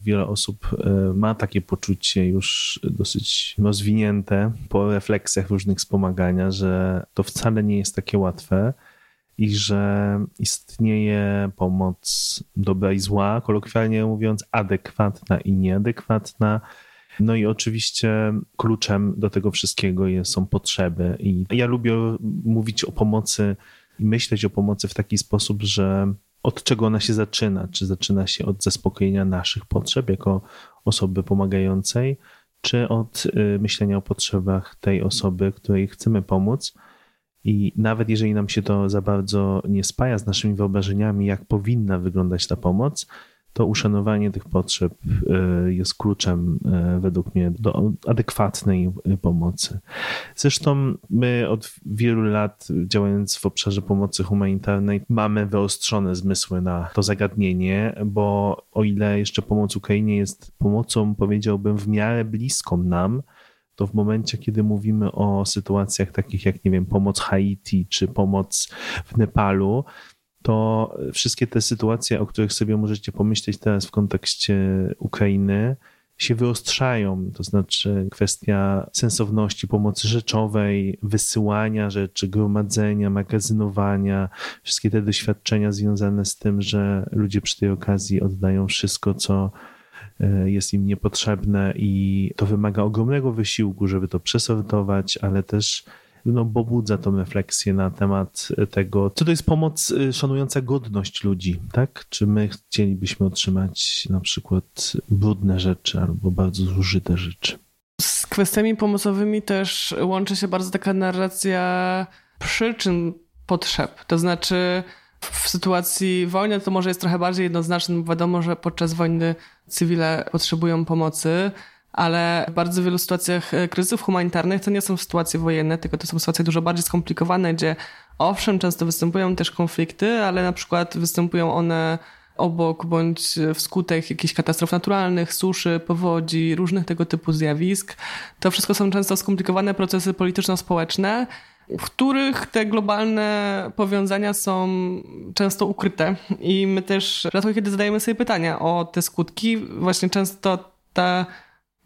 [SPEAKER 1] wiele osób e, ma takie poczucie już dosyć rozwinięte po refleksjach różnych wspomagania, że to wcale nie jest takie łatwe i że istnieje pomoc dobra i zła, kolokwialnie mówiąc, adekwatna i nieadekwatna no i oczywiście kluczem do tego wszystkiego są potrzeby. I ja lubię mówić o pomocy i myśleć o pomocy w taki sposób, że od czego ona się zaczyna? Czy zaczyna się od zaspokojenia naszych potrzeb jako osoby pomagającej, czy od y, myślenia o potrzebach tej osoby, której chcemy pomóc? I nawet jeżeli nam się to za bardzo nie spaja z naszymi wyobrażeniami, jak powinna wyglądać ta pomoc, to uszanowanie tych potrzeb e, jest kluczem e, według mnie do adekwatnej pomocy. Zresztą my od wielu lat działając w obszarze pomocy humanitarnej mamy wyostrzone zmysły na to zagadnienie, bo o ile jeszcze pomoc Ukrainie jest pomocą, powiedziałbym, w miarę bliską nam, to w momencie, kiedy mówimy o sytuacjach takich jak, nie wiem, pomoc Haiti czy pomoc w Nepalu, to wszystkie te sytuacje, o których sobie możecie pomyśleć teraz w kontekście Ukrainy, się wyostrzają, to znaczy kwestia sensowności pomocy rzeczowej, wysyłania rzeczy, gromadzenia, magazynowania, wszystkie te doświadczenia związane z tym, że ludzie przy tej okazji oddają wszystko, co e, jest im niepotrzebne i to wymaga ogromnego wysiłku, żeby to przesortować, ale też no, pobudza tą refleksję na temat tego, co to jest pomoc y, szanująca godność ludzi, tak? Czy my chcielibyśmy otrzymać na przykład brudne rzeczy albo bardzo zużyte rzeczy?
[SPEAKER 2] Z kwestiami pomocowymi też łączy się bardzo taka narracja przyczyn potrzeb. To znaczy, w sytuacji wojny to może jest trochę bardziej jednoznaczne, bo wiadomo, że podczas wojny cywile potrzebują pomocy ale w bardzo wielu sytuacjach e, kryzysów humanitarnych to nie są sytuacje wojenne, tylko to są sytuacje dużo bardziej skomplikowane, gdzie owszem, często występują też konflikty, ale na przykład występują one obok bądź wskutek jakichś katastrof naturalnych, suszy, powodzi, różnych tego typu zjawisk. To wszystko są często skomplikowane procesy polityczno-społeczne, w których te globalne powiązania są często ukryte i my też rzadko kiedy zadajemy sobie pytania o te skutki. Właśnie często ta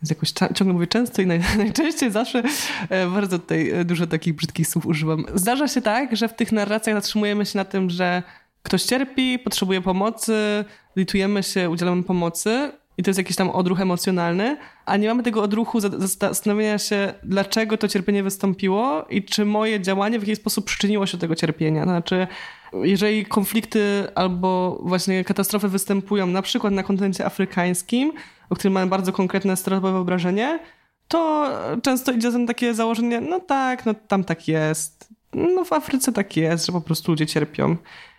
[SPEAKER 2] więc jakoś ciągle mówię często i naj, najczęściej zawsze e, bardzo tutaj e, dużo takich brzydkich słów używam. Zdarza się tak, że w tych narracjach zatrzymujemy się na tym, że ktoś cierpi, potrzebuje pomocy, litujemy się, udzielamy pomocy i to jest jakiś tam odruch emocjonalny, a nie mamy tego odruchu zastanowienia się, dlaczego to cierpienie wystąpiło i czy moje działanie w jakiś sposób przyczyniło się do tego cierpienia. Znaczy, jeżeli konflikty albo właśnie katastrofy występują na przykład na kontynencie afrykańskim, o którym mamy bardzo konkretne stereotypowe wyobrażenie, to często idzie za takie założenie, no tak, no tam tak jest. No w Afryce tak jest, że po prostu ludzie cierpią.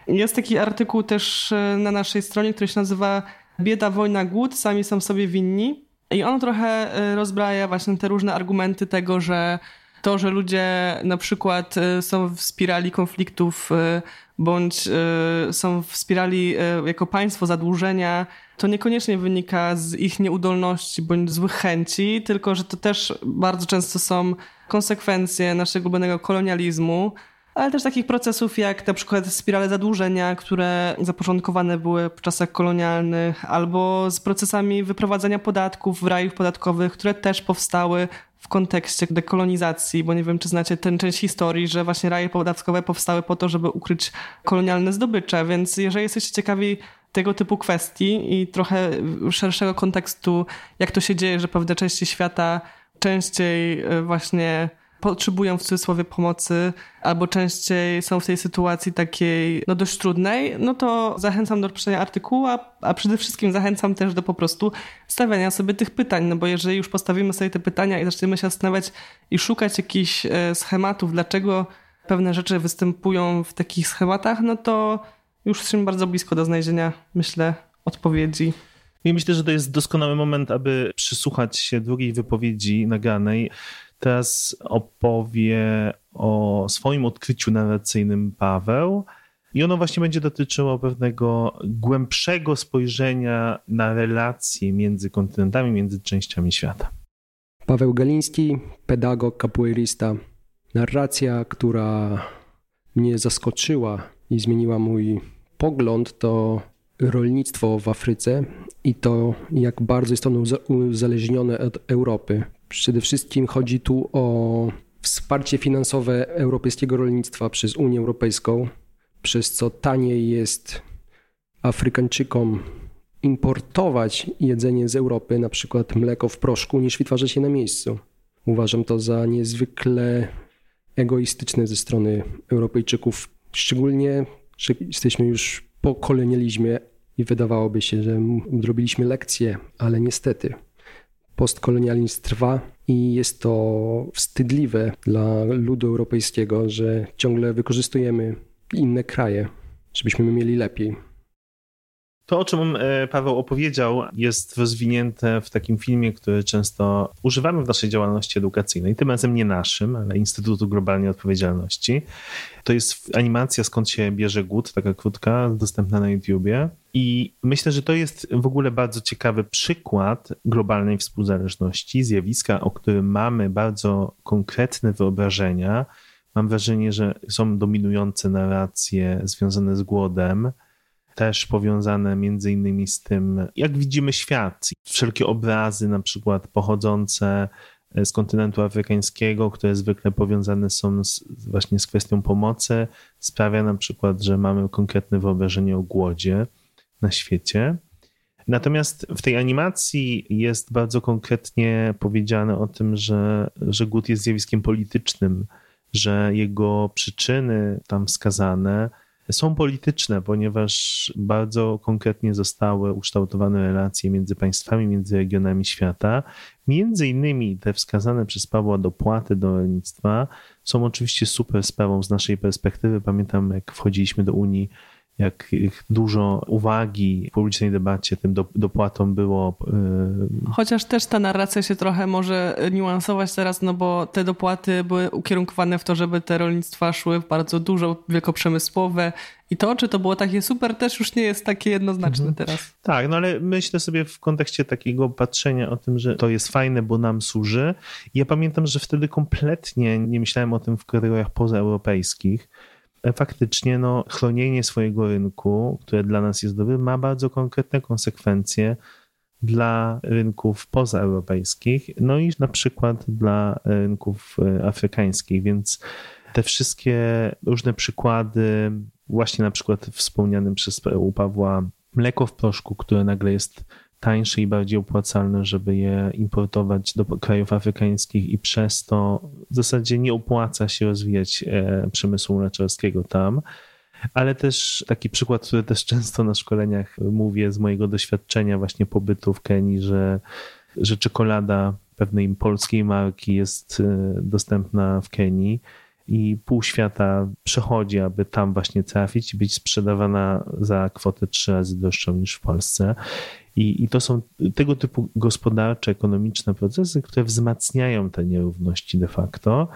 [SPEAKER 2] Jest taki artykuł też e, na naszej stronie, który się nazywa Bieda, wojna, głód, sami są sobie winni. I on trochę e, rozbraja właśnie te różne argumenty tego, że to, że ludzie na przykład e, są w spirali konfliktów bądź są w spirali jako państwo zadłużenia, to niekoniecznie wynika z ich nieudolności bądź złych chęci, tylko że to też bardzo często są konsekwencje naszego ulubionego kolonializmu, ale też takich procesów jak na przykład spirale zadłużenia, które zapoczątkowane były w czasach kolonialnych, albo z procesami wyprowadzania podatków w rajów podatkowych, które też powstały w kontekście dekolonizacji, bo nie wiem, czy znacie tę część historii, że właśnie raje podatkowe powstały po to, żeby ukryć kolonialne zdobycze, więc jeżeli jesteście ciekawi tego typu kwestii i trochę szerszego kontekstu, jak to się dzieje, że pewne części świata częściej e, właśnie potrzebują w cudzysłowie pomocy, albo częściej są w tej sytuacji takiej no dość trudnej, no to zachęcam do przeczytania artykułu, a, a przede wszystkim zachęcam też do po prostu stawiania sobie tych pytań, no bo jeżeli już postawimy sobie te pytania i zaczniemy się zastanawiać i szukać jakichś e, schematów, dlaczego pewne rzeczy występują w takich schematach, no to już jesteśmy bardzo blisko do znalezienia, myślę, odpowiedzi.
[SPEAKER 1] I myślę, że to jest doskonały moment, aby przysłuchać się drugiej wypowiedzi naganej. Teraz opowie o swoim odkryciu narracyjnym Paweł. I ono właśnie będzie dotyczyło pewnego głębszego spojrzenia na relacje między kontynentami, między częściami świata.
[SPEAKER 4] Paweł Galiński, pedagog, capoeirista. Narracja, która mnie zaskoczyła i zmieniła mój pogląd, to rolnictwo w Afryce i to, jak bardzo jest ono uzależnione od Europy. Przede wszystkim chodzi tu o wsparcie finansowe europejskiego rolnictwa przez Unię Europejską, przez co taniej jest Afrykańczykom importować jedzenie z Europy, na przykład mleko w proszku, niż wytwarzać je na miejscu. Uważam to za niezwykle egoistyczne ze strony Europejczyków, szczególnie, że jesteśmy już po kolonializmie i wydawałoby się, że zrobiliśmy lekcje, ale niestety postkolonializm trwa i jest to wstydliwe dla ludu europejskiego, że ciągle wykorzystujemy inne kraje, żebyśmy mieli lepiej.
[SPEAKER 1] To, o czym e, Paweł opowiedział, jest rozwinięte w takim filmie, który często używamy w naszej działalności edukacyjnej. Tym razem nie naszym, ale Instytutu Globalnej Odpowiedzialności. To jest animacja Skąd się bierze głód, taka krótka, dostępna na YouTubie. I myślę, że to jest w ogóle bardzo ciekawy przykład globalnej współzależności, zjawiska, o którym mamy bardzo konkretne wyobrażenia. Mam wrażenie, że są dominujące narracje związane z głodem też powiązane między innymi z tym, jak widzimy świat. Wszelkie obrazy, na przykład pochodzące z kontynentu afrykańskiego, które zwykle powiązane są z, właśnie z kwestią pomocy, sprawia na przykład, że mamy konkretne wyobrażenie o głodzie na świecie. Natomiast w tej animacji jest bardzo konkretnie powiedziane o tym, że, że głód jest zjawiskiem politycznym, że jego przyczyny tam wskazane są polityczne, ponieważ bardzo konkretnie zostały ukształtowane relacje między państwami, między regionami świata. Między innymi te wskazane przez Pawła dopłaty do rolnictwa są oczywiście super sprawą z naszej perspektywy. Pamiętam, jak wchodziliśmy do Unii jak dużo uwagi w publicznej debacie tym dopłatom było.
[SPEAKER 2] Y, Chociaż też ta narracja się trochę może niuansować teraz, no bo te dopłaty były ukierunkowane w to, żeby te rolnictwa szły w bardzo dużo, wielkoprzemysłowe i to, czy to było takie super, też już nie jest takie jednoznaczne mhm. teraz.
[SPEAKER 1] Tak, no ale myślę sobie w kontekście takiego patrzenia o tym, że to jest fajne, bo nam służy. Ja pamiętam, że wtedy kompletnie nie myślałem o tym w kategoriach pozaeuropejskich faktycznie no, chronienie swojego rynku, które dla nas jest dobre, ma bardzo konkretne konsekwencje dla rynków pozaeuropejskich, no i na przykład dla rynków e, afrykańskich, więc te wszystkie różne przykłady, właśnie na przykład wspomnianym przez u Pawła mleko w proszku, które nagle jest tańsze i bardziej opłacalne, żeby je importować do krajów afrykańskich i przez to w zasadzie nie opłaca się rozwijać e, przemysłu mleczarskiego tam. Ale też taki przykład, który też często na szkoleniach mówię z mojego doświadczenia właśnie pobytu w Kenii, że, że czekolada pewnej polskiej marki jest e, dostępna w Kenii i pół świata przechodzi, aby tam właśnie trafić i być sprzedawana za kwotę trzy razy droższą niż w Polsce. I, I to są tego typu gospodarcze, ekonomiczne procesy, które wzmacniają te nierówności de facto,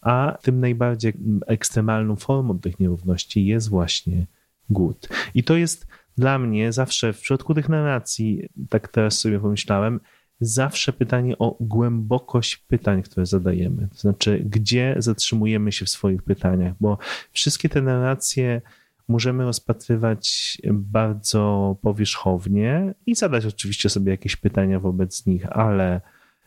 [SPEAKER 1] a tym najbardziej ekstremalną formą tych nierówności jest właśnie głód. I to jest dla mnie zawsze w przypadku tych narracji, tak teraz sobie pomyślałem, zawsze pytanie o głębokość pytań, które zadajemy. To znaczy, gdzie zatrzymujemy się w swoich pytaniach, bo wszystkie te narracje możemy rozpatrywać bardzo powierzchownie i zadać oczywiście sobie jakieś pytania wobec nich, ale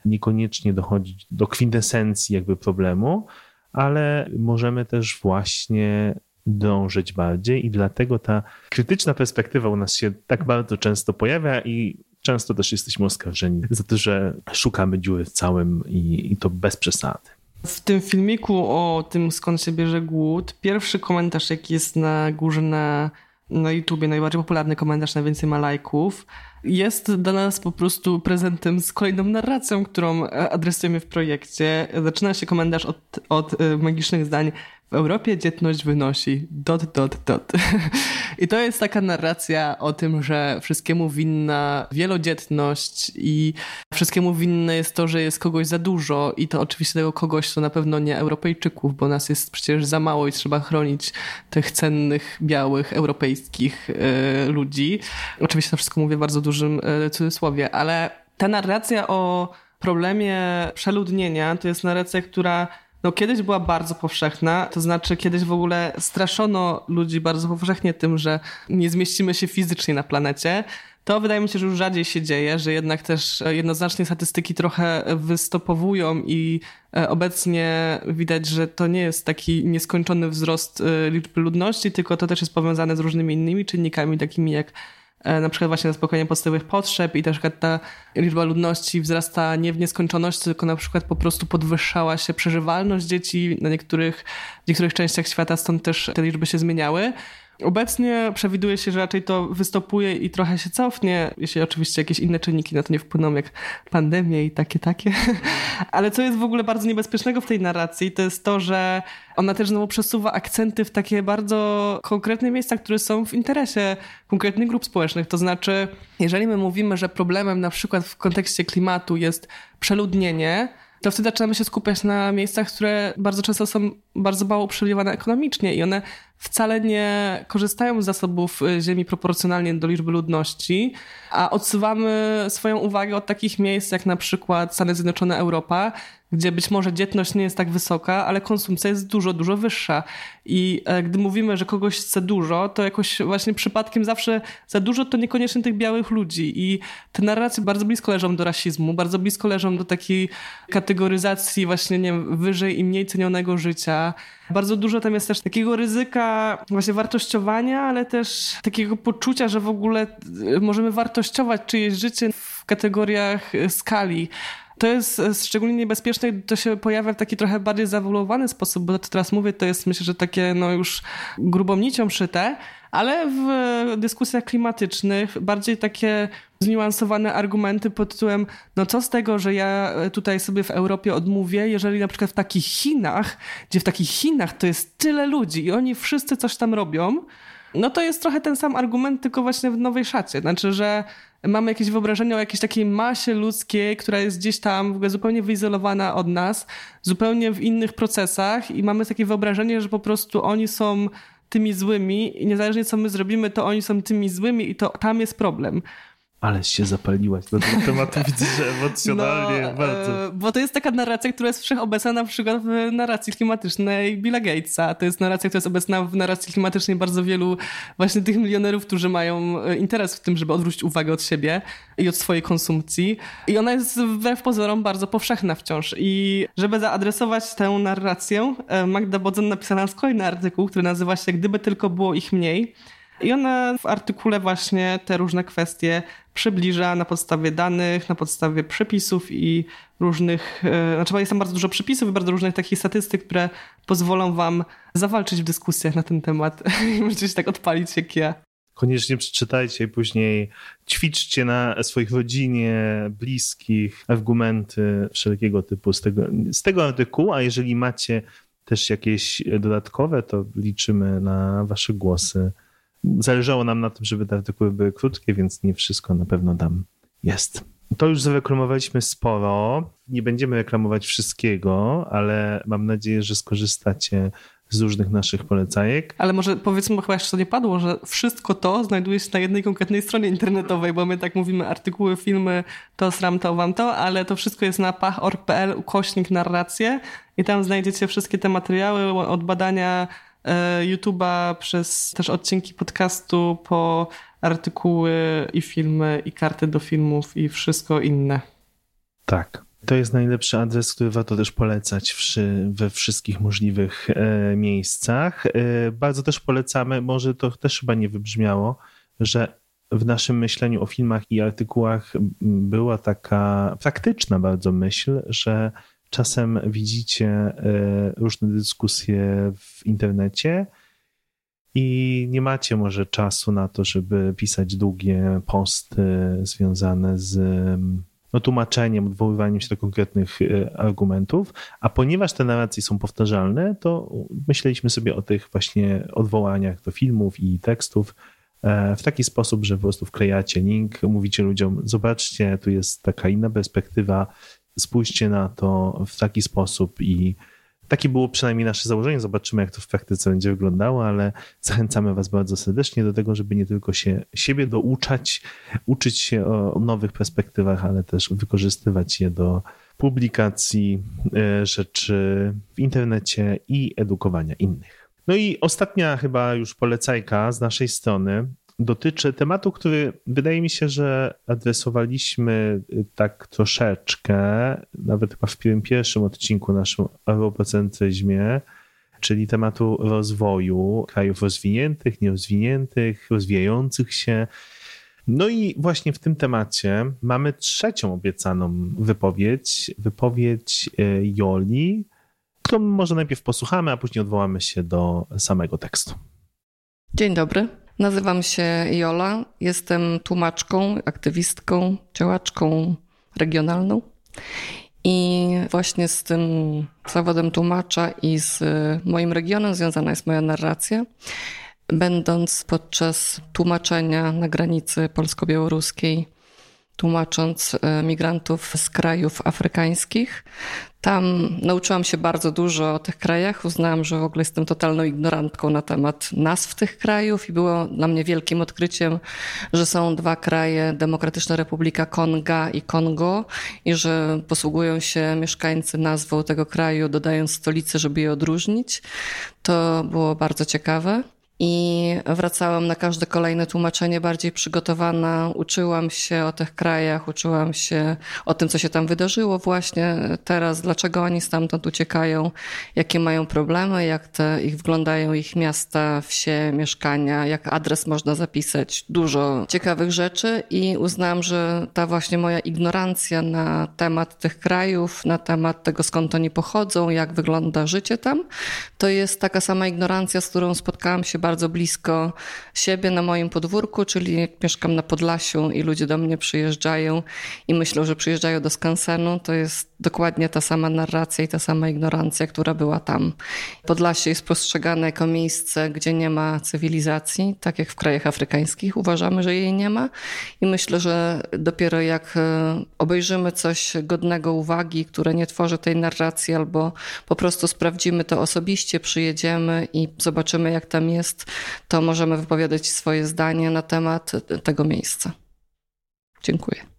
[SPEAKER 1] niekoniecznie dochodzić do kwintesencji jakby problemu, ale możemy też właśnie dążyć bardziej i dlatego ta krytyczna perspektywa u nas się tak bardzo często pojawia i często też jesteśmy oskarżeni za to, że szukamy dziury w całym i, i to bez przesady.
[SPEAKER 2] W tym filmiku o tym, skąd się bierze głód, pierwszy komentarz, jaki jest na górze na, na YouTubie, najbardziej popularny komentarz, najwięcej ma lajków, jest dla nas po prostu prezentem z kolejną narracją, którą adresujemy w projekcie. Zaczyna się komentarz od, od e, magicznych zdań. W Europie dzietność wynosi dot, dot, dot. I to jest taka narracja o tym, że wszystkiemu winna wielodzietność i wszystkiemu winne jest to, że jest kogoś za dużo i to oczywiście tego kogoś to na pewno nie Europejczyków, bo nas jest przecież za mało i trzeba chronić tych cennych, białych, europejskich y, ludzi. Oczywiście to wszystko mówię w bardzo dużym y, cudzysłowie, ale ta narracja o problemie przeludnienia to jest narracja, która no kiedyś była bardzo powszechna, to znaczy kiedyś w ogóle straszono ludzi bardzo powszechnie tym, że nie zmieścimy się fizycznie na planecie. To wydaje mi się, że już rzadziej się dzieje, że jednak też jednoznacznie statystyki trochę wystopowują i e, obecnie widać, że to nie jest taki nieskończony wzrost e, liczby ludności, tylko to też jest powiązane z różnymi innymi czynnikami, takimi jak E, na przykład właśnie zaspokojenie podstawowych potrzeb i też ta liczba ludności wzrasta nie w nieskończoność, tylko na przykład po prostu podwyższała się przeżywalność dzieci na niektórych, w niektórych częściach świata, stąd też te liczby się zmieniały. Obecnie przewiduje się, że raczej to wystopuje i trochę się cofnie, jeśli oczywiście jakieś inne czynniki na to nie wpłyną, jak pandemie i takie, takie. Ale co jest w ogóle bardzo niebezpiecznego w tej narracji, to jest to, że ona też znowu przesuwa akcenty w takie bardzo konkretne miejsca, które są w interesie konkretnych grup społecznych. To znaczy, jeżeli my mówimy, że problemem na przykład w kontekście klimatu jest przeludnienie, to wtedy zaczynamy się skupiać na miejscach, które bardzo często są bardzo mało uprzywilejowane ekonomicznie i one wcale nie korzystają z zasobów y, ziemi proporcjonalnie do liczby ludności, a odsuwamy swoją uwagę od takich miejsc jak na przykład Stany Zjednoczone, Europa, gdzie być może dzietność nie jest tak wysoka, ale konsumpcja jest dużo, dużo wyższa. I e, gdy mówimy, że kogoś chce dużo, to jakoś właśnie przypadkiem zawsze za dużo to niekoniecznie tych białych ludzi. I te narracje bardzo blisko leżą do rasizmu, bardzo blisko leżą do takiej kategoryzacji właśnie, nie wiem, wyżej i mniej cenionego życia. Bardzo dużo tam jest też takiego ryzyka właśnie wartościowania, ale też takiego poczucia, że w ogóle e, możemy wartościować czyjeś życie w kategoriach e, skali. To jest e, szczególnie niebezpieczne, gdy to się pojawia w taki trochę bardziej zawolowany sposób, bo to teraz mówię, to jest myślę, że takie no już grubą nicią szyte, ale w dyskusjach klimatycznych bardziej takie zniuansowane argumenty pod tytułem, no co z tego, że ja tutaj sobie w Europie odmówię, jeżeli na przykład w takich Chinach, gdzie w takich Chinach to jest tyle ludzi i oni wszyscy coś tam robią, no to jest trochę ten sam argument, tylko właśnie w nowej szacie. Znaczy, że mamy jakieś wyobrażenie o jakiejś takiej masie ludzkiej, która jest gdzieś tam w ogóle zupełnie wyizolowana od nas, zupełnie w innych procesach i mamy takie wyobrażenie, że po prostu oni są tymi złymi i niezależnie co my zrobimy, to oni są tymi złymi i to tam jest problem.
[SPEAKER 1] Ale się zapaliłaś do tego tematu, widzę, że emocjonalnie no, bardzo.
[SPEAKER 2] Bo to jest taka narracja, która jest wszechobecna na przykład w narracji klimatycznej Billa Gatesa. To jest narracja, która jest obecna w narracji klimatycznej bardzo wielu właśnie tych milionerów, którzy mają e, interes w tym, żeby odwrócić uwagę od siebie i od swojej konsumpcji. I ona jest wbrew pozorom bardzo powszechna wciąż. I żeby zaadresować tę narrację, e, Magda Bodzon napisała kolejny artykuł, który nazywa się Gdyby tylko było ich mniej. I ona w artykule właśnie te różne kwestie przybliża na podstawie danych, na podstawie przepisów i różnych, e, znaczy jest tam bardzo dużo przepisów i bardzo różnych takich statystyk, które pozwolą wam zawalczyć w dyskusjach na ten temat i możecie się tak odpalić jak ja.
[SPEAKER 1] Koniecznie przeczytajcie i później ćwiczcie na swoich rodzinie, bliskich argumenty wszelkiego typu z tego, z tego artykułu, a jeżeli macie też jakieś dodatkowe, to liczymy na wasze głosy Zależało nam na tym, żeby te artykuły były krótkie, więc nie wszystko na pewno tam jest. To już zareklamowaliśmy sporo. Nie będziemy reklamować wszystkiego, ale mam nadzieję, że skorzystacie z różnych naszych polecajek.
[SPEAKER 2] Ale może powiedzmy, chyba jeszcze nie padło, że wszystko to znajduje się na jednej konkretnej stronie internetowej, bo my tak mówimy artykuły, filmy, to sram, to wam to, ale to wszystko jest na pach.org.pl ukośnik narracje i tam znajdziecie wszystkie te materiały od badania YouTube'a przez też odcinki podcastu po artykuły i filmy i karty do filmów i wszystko inne.
[SPEAKER 1] Tak. To jest najlepszy adres, który warto też polecać we wszystkich możliwych e, miejscach. E, bardzo też polecamy, może to też chyba nie wybrzmiało, że w naszym myśleniu o filmach i artykułach była taka praktyczna bardzo myśl, że Czasem widzicie e, różne dyskusje w internecie i nie macie może czasu na to, żeby pisać długie posty związane z no, tłumaczeniem, odwoływaniem się do konkretnych e, argumentów, a ponieważ te narracje są powtarzalne, to myśleliśmy sobie o tych właśnie odwołaniach do filmów i tekstów e, w taki sposób, że po prostu wklejacie link, mówicie ludziom, zobaczcie, tu jest taka inna perspektywa, spójrzcie na to w taki sposób i takie było przynajmniej nasze założenie. Zobaczymy, jak to w praktyce będzie wyglądało, ale zachęcamy Was bardzo serdecznie do tego, żeby nie tylko się siebie douczać, uczyć się o nowych perspektywach, ale też wykorzystywać je do publikacji e, rzeczy w internecie i edukowania innych. No i ostatnia chyba już polecajka z naszej strony dotyczy tematu, który wydaje mi się, że adresowaliśmy y, tak troszeczkę, nawet chyba w pierwszym, odcinku naszym europocentryzmie, czyli tematu rozwoju krajów rozwiniętych, nierozwiniętych, rozwijających się. No i właśnie w tym temacie mamy trzecią obiecaną wypowiedź, wypowiedź y, Joli, którą może najpierw posłuchamy, a później odwołamy się do samego tekstu.
[SPEAKER 5] Dzień dobry. Nazywam się Jola, jestem tłumaczką, aktywistką, działaczką regionalną. I właśnie z tym zawodem tłumacza i z moim regionem związana jest moja narracja. Będąc podczas tłumaczenia na granicy polsko-białoruskiej tłumacząc e, migrantów z krajów afrykańskich. Tam nauczyłam się bardzo dużo o tych krajach. Uznałam, że w ogóle jestem totalną ignorantką na temat nazw tych krajów i było dla mnie wielkim odkryciem, że są dwa kraje, Demokratyczna Republika Konga i Kongo i że posługują się mieszkańcy nazwą tego kraju, dodając stolicy, żeby je odróżnić. To było bardzo ciekawe i wracałam na każde kolejne tłumaczenie bardziej przygotowana. Uczyłam się o tych krajach, uczyłam się o tym, co się tam wydarzyło właśnie teraz, dlaczego oni stamtąd uciekają, jakie mają problemy, jak te ich wyglądają ich miasta, wsie, mieszkania, jak adres można zapisać. Dużo ciekawych rzeczy i uznałam, że ta właśnie moja ignorancja na temat tych krajów, na temat tego, skąd oni pochodzą, jak wygląda życie tam, to jest taka sama ignorancja, z którą spotkałam się bardzo blisko siebie na moim podwórku, czyli jak mieszkam na Podlasiu i ludzie do mnie przyjeżdżają i myślą, że przyjeżdżają do skansenu, to jest dokładnie ta sama narracja i ta sama ignorancja, która była tam. Podlasie jest postrzegane jako miejsce, gdzie nie ma cywilizacji, tak jak w krajach afrykańskich uważamy, że jej nie ma i myślę, że dopiero jak e, obejrzymy coś godnego uwagi, które nie tworzy tej narracji albo po prostu sprawdzimy to osobiście, przyjedziemy i zobaczymy jak tam jest, to możemy wypowiadać swoje zdanie na temat tego miejsca. Dziękuję.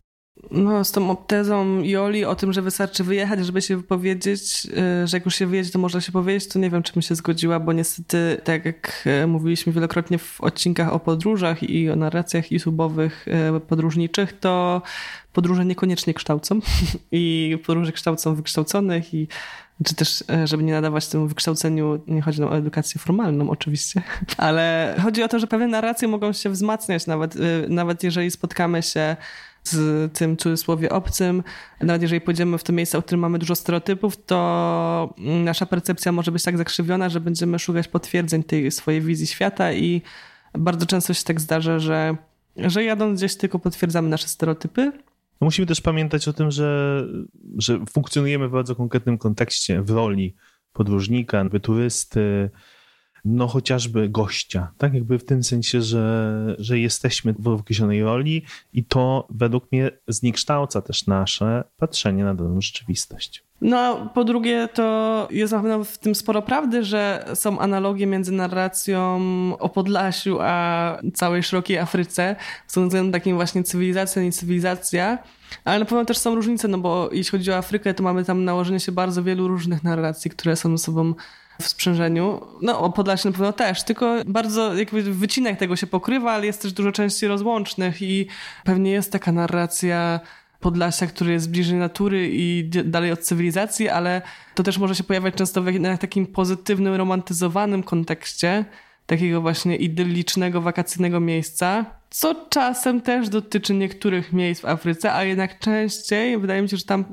[SPEAKER 2] No, z tą tezą Joli o tym, że wystarczy wyjechać, żeby się wypowiedzieć, y, że jak już się wyjedzie, to można się powiedzieć, to nie wiem, czy bym się zgodziła, bo niestety, tak jak y, mówiliśmy wielokrotnie w odcinkach o podróżach i o narracjach YouTube'owych y, podróżniczych, to podróże niekoniecznie kształcą i podróże kształcą wykształconych i czy też, żeby nie nadawać temu wykształceniu, nie chodzi nam o edukację formalną oczywiście, ale chodzi o to, że pewne narracje mogą się wzmacniać nawet, nawet jeżeli spotkamy się z tym cudzysłowie obcym. Nawet jeżeli pójdziemy w to miejsce, w którym mamy dużo stereotypów, to nasza percepcja może być tak zakrzywiona, że będziemy szukać potwierdzeń tej swojej wizji świata i bardzo często się tak zdarza, że, że jadąc gdzieś tylko potwierdzamy nasze stereotypy,
[SPEAKER 1] no musimy też pamiętać o tym, że, że funkcjonujemy w bardzo konkretnym kontekście, w roli podróżnika, turysty, no chociażby gościa, tak jakby w tym sensie, że, że jesteśmy w określonej roli i to według mnie zniekształca też nasze patrzenie na daną rzeczywistość.
[SPEAKER 2] No, po drugie, to jest na pewno w tym sporo prawdy, że są analogie między narracją o Podlasiu a całej szerokiej Afryce, są takim właśnie cywilizacja, nie cywilizacja, ale na pewno też są różnice, no bo jeśli chodzi o Afrykę, to mamy tam nałożenie się bardzo wielu różnych narracji, które są ze sobą w sprzężeniu. No, o Podlasie na pewno też, tylko bardzo jakby wycinek tego się pokrywa, ale jest też dużo części rozłącznych i pewnie jest taka narracja Podlasia, który jest bliżej natury i dalej od cywilizacji, ale to też może się pojawiać często w takim pozytywnym, romantyzowanym kontekście takiego właśnie idyllicznego, wakacyjnego miejsca, co czasem też dotyczy niektórych miejsc w Afryce, a jednak częściej wydaje mi się, że tam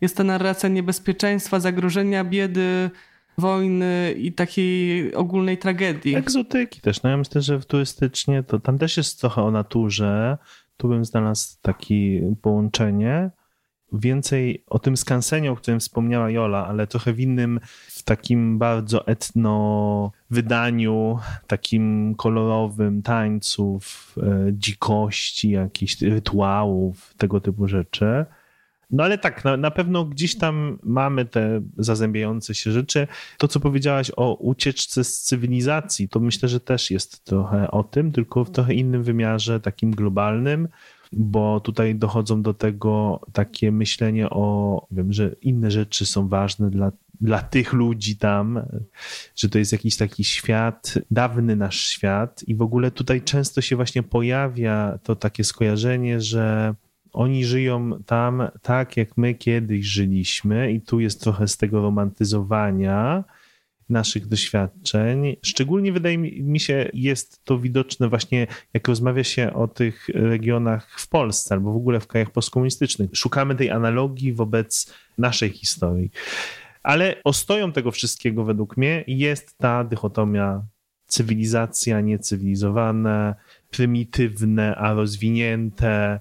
[SPEAKER 2] jest ta narracja niebezpieczeństwa, zagrożenia, biedy, wojny i takiej ogólnej tragedii.
[SPEAKER 1] Egzotyki też. No ja myślę, że turystycznie to tam też jest trochę o naturze. Tu bym znalazł takie połączenie. więcej o tym skansenie, o którym wspomniała Jola, ale trochę w innym, w takim bardzo etno wydaniu, takim kolorowym tańców, e, dzikości, jakichś rytuałów, tego typu rzeczy. No ale tak, na, na pewno gdzieś tam mamy te zazębiające się rzeczy. To, co powiedziałaś o ucieczce z cywilizacji, to myślę, że też jest trochę o tym, tylko w trochę innym wymiarze, takim globalnym bo tutaj dochodzą do tego takie myślenie o, wiem, że inne rzeczy są ważne dla, dla tych ludzi tam, że to jest jakiś taki świat, dawny nasz świat i w ogóle tutaj często się właśnie pojawia to takie skojarzenie, że oni żyją tam tak, jak my kiedyś żyliśmy, i tu jest trochę z tego romantyzowania naszych doświadczeń. Szczególnie wydaje mi się, jest to widoczne właśnie, jak rozmawia się o tych regionach w Polsce albo w ogóle w krajach postkomunistycznych. Szukamy tej analogii wobec naszej historii. Ale ostoją tego wszystkiego według mnie jest ta dychotomia cywilizacja, niecywilizowane, prymitywne, a rozwinięte,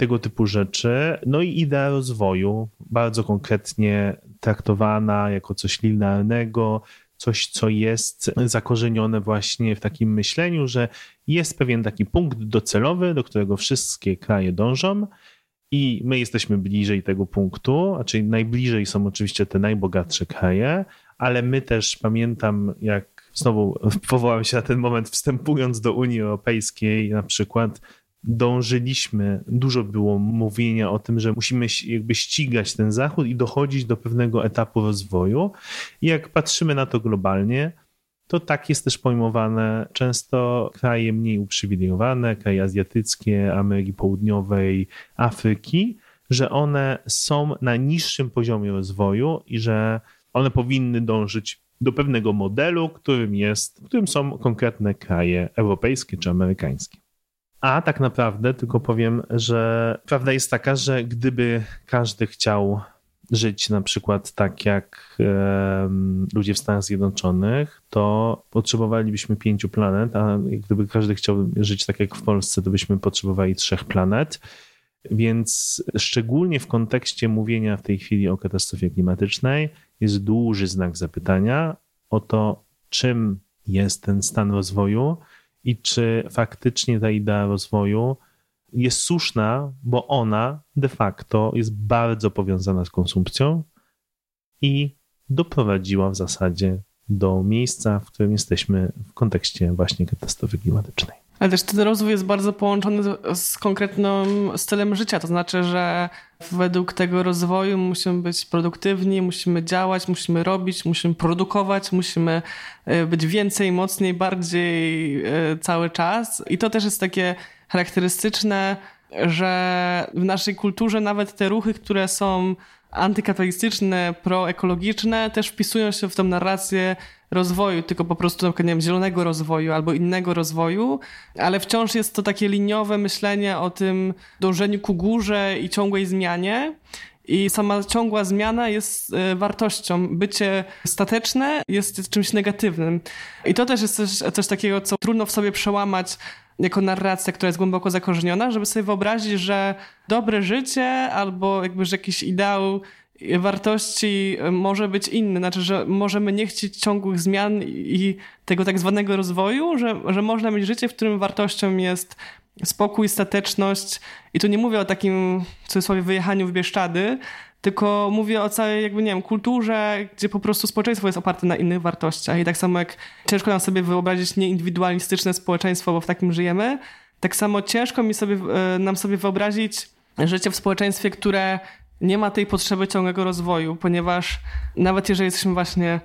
[SPEAKER 1] tego typu rzeczy. No i idea rozwoju, bardzo konkretnie traktowana jako coś linearnego, coś, co jest zakorzenione właśnie w takim myśleniu, że jest pewien taki punkt docelowy, do którego wszystkie kraje dążą. I my jesteśmy bliżej tego punktu, czyli najbliżej są oczywiście te najbogatsze kraje, ale my też pamiętam, jak znowu powołam się na ten moment, wstępując do Unii Europejskiej, na przykład dążyliśmy, dużo było mówienia o tym, że musimy jakby ścigać ten Zachód i dochodzić do pewnego etapu rozwoju. I jak patrzymy na to globalnie, to tak jest też pojmowane często kraje mniej uprzywilejowane, kraje azjatyckie, Ameryki Południowej, Afryki, że one są na niższym poziomie rozwoju i że one powinny dążyć do pewnego modelu, którym jest, którym są konkretne kraje europejskie czy amerykańskie. A tak naprawdę tylko powiem, że prawda jest taka, że gdyby każdy chciał żyć na przykład tak jak ludzie w Stanach Zjednoczonych, to potrzebowalibyśmy pięciu planet, a gdyby każdy chciał żyć tak jak w Polsce, to byśmy potrzebowali trzech planet. Więc szczególnie w kontekście mówienia w tej chwili o katastrofie klimatycznej jest duży znak zapytania o to, czym jest ten stan rozwoju i czy faktycznie ta idea rozwoju jest słuszna, bo ona de facto jest bardzo powiązana z konsumpcją i doprowadziła w zasadzie do miejsca, w którym jesteśmy w kontekście właśnie katastrofy klimatycznej.
[SPEAKER 2] Ale też ten rozwój jest bardzo połączony z konkretnym stylem życia. To znaczy, że według tego rozwoju musimy być produktywni, musimy działać, musimy robić, musimy produkować, musimy e, być więcej, mocniej, bardziej e, cały czas. I to też jest takie charakterystyczne, że w naszej kulturze nawet te ruchy, które są antykapitalistyczne, proekologiczne, też wpisują się w tą narrację rozwoju, tylko po prostu nie wiem, zielonego rozwoju albo innego rozwoju, ale wciąż jest to takie liniowe myślenie o tym dążeniu ku górze i ciągłej zmianie. I sama ciągła zmiana jest e, wartością. Bycie stateczne jest czymś negatywnym. I to też jest coś, coś takiego, co trudno w sobie przełamać jako narracja, która jest głęboko zakorzeniona, żeby sobie wyobrazić, że dobre życie albo jakby, że jakiś ideał wartości może być inny. Znaczy, że możemy nie chcieć ciągłych zmian i tego tak zwanego rozwoju, że, że można mieć życie, w którym wartością jest spokój, stateczność. I tu nie mówię o takim, w cudzysłowie, wyjechaniu w Bieszczady, tylko mówię o całej, jakby, nie wiem, kulturze, gdzie po prostu społeczeństwo jest oparte na innych wartościach. I tak samo jak ciężko nam sobie wyobrazić nieindywidualistyczne społeczeństwo, bo w takim żyjemy, tak samo ciężko mi sobie, e, nam sobie wyobrazić życie w społeczeństwie, które nie ma tej potrzeby ciągłego rozwoju, ponieważ nawet jeżeli jesteśmy właśnie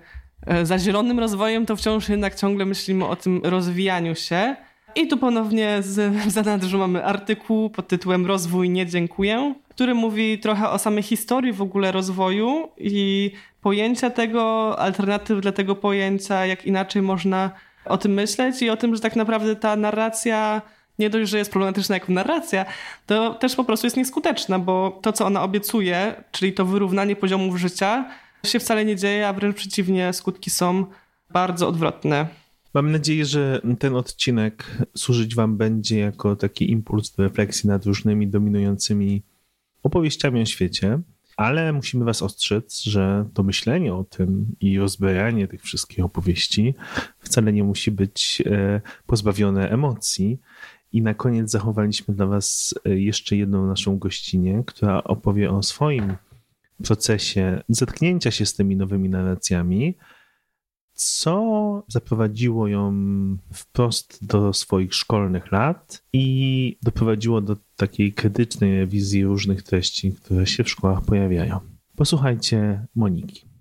[SPEAKER 2] e, za zielonym rozwojem, to wciąż jednak ciągle myślimy o tym rozwijaniu się. I tu ponownie z, w zanadrzu mamy artykuł pod tytułem Rozwój nie dziękuję, który mówi trochę o samej historii w ogóle rozwoju i pojęcia tego, alternatyw dla tego pojęcia, jak inaczej można o tym myśleć i o tym, że tak naprawdę ta narracja nie dość, że jest problematyczna jako narracja, to też po prostu jest nieskuteczna, bo to, co ona obiecuje, czyli to wyrównanie poziomów życia, się wcale nie dzieje, a wręcz przeciwnie, skutki są bardzo odwrotne.
[SPEAKER 1] Mam nadzieję, że ten odcinek służyć Wam będzie jako taki impuls do refleksji nad różnymi dominującymi opowieściami o świecie, ale musimy Was ostrzec, że to myślenie o tym i rozbrajanie tych wszystkich opowieści wcale nie musi być e, pozbawione emocji. I na koniec zachowaliśmy dla Was e, jeszcze jedną naszą gościnę, która opowie o swoim procesie zetknięcia się z tymi nowymi narracjami, co zaprowadziło ją wprost do swoich szkolnych lat i doprowadziło do takiej krytycznej rewizji różnych treści, które się w szkołach pojawiają. Posłuchajcie Moniki.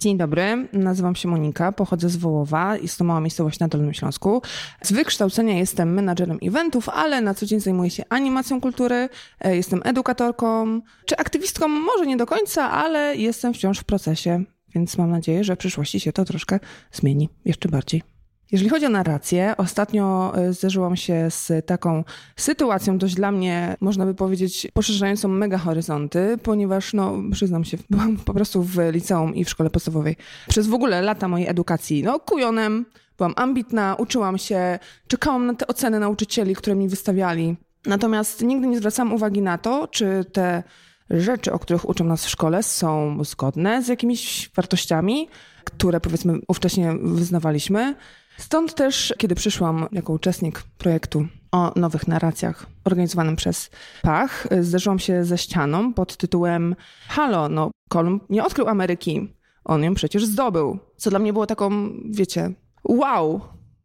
[SPEAKER 6] Dzień dobry, nazywam się Monika, pochodzę z Wołowa, jest to mała miejscowość na Dolnym Śląsku. Z wykształcenia jestem menadżerem eventów, ale na co dzień zajmuję się animacją kultury, e, jestem edukatorką, czy aktywistką może nie do końca, ale jestem wciąż w procesie, więc mam nadzieję, że w przyszłości się to troszkę zmieni jeszcze bardziej. Jeżeli chodzi o narrację, ostatnio e, zderzyłam się z taką sytuacją, dość dla mnie, można by powiedzieć, poszerzającą mega horyzonty, ponieważ, no, przyznam się, byłam po prostu w liceum i w szkole podstawowej. Przez w ogóle lata mojej edukacji, no, kujonem, byłam ambitna, uczyłam się, czekałam na te oceny nauczycieli, które mi wystawiali. Natomiast nigdy nie zwracałam uwagi na to, czy te rzeczy, o których uczą nas w szkole, są zgodne z jakimiś wartościami, które powiedzmy ówcześnie wyznawaliśmy. Stąd też, kiedy przyszłam jako uczestnik projektu o nowych narracjach organizowanym przez Pach, zderzyłam się ze ścianą pod tytułem Halo, no Kolumb nie odkrył Ameryki, on ją przecież zdobył. Co dla mnie było taką, wiecie, wow,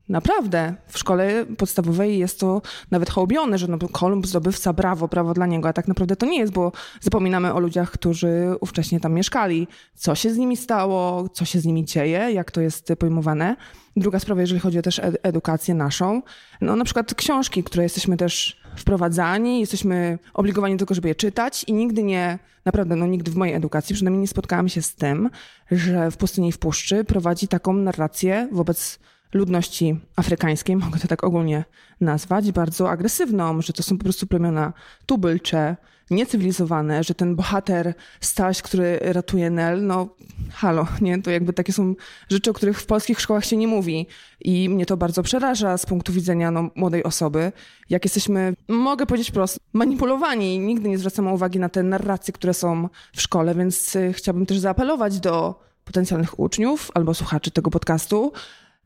[SPEAKER 6] Naprawdę, w szkole podstawowej jest to nawet hołbione, że no, Kolumb zdobywca, brawo, brawo dla niego, a tak naprawdę to nie jest, bo zapominamy o ludziach, którzy ówcześnie tam mieszkali. Co się z nimi stało, co się z nimi dzieje, jak to jest pojmowane. Druga sprawa, jeżeli chodzi o też edukację naszą, no na przykład książki, które jesteśmy też wprowadzani, jesteśmy obligowani tego, żeby je czytać i nigdy nie, naprawdę, no nigdy w mojej edukacji przynajmniej nie spotkałam się z tym, że w Pustyni i w Puszczy prowadzi taką narrację wobec ludności afrykańskiej, mogę to tak ogólnie nazwać, bardzo agresywną, że to są po prostu plemiona tubylcze, niecywilizowane, że ten bohater Staś, który ratuje Nel, no halo, nie? To jakby takie są rzeczy, o których w polskich szkołach się nie mówi i mnie to bardzo przeraża z punktu widzenia no, młodej osoby, jak jesteśmy, mogę powiedzieć prosto, manipulowani. Nigdy nie zwracamy uwagi na te narracje, które są w szkole, więc y, chciałabym też zaapelować do potencjalnych uczniów albo słuchaczy tego podcastu,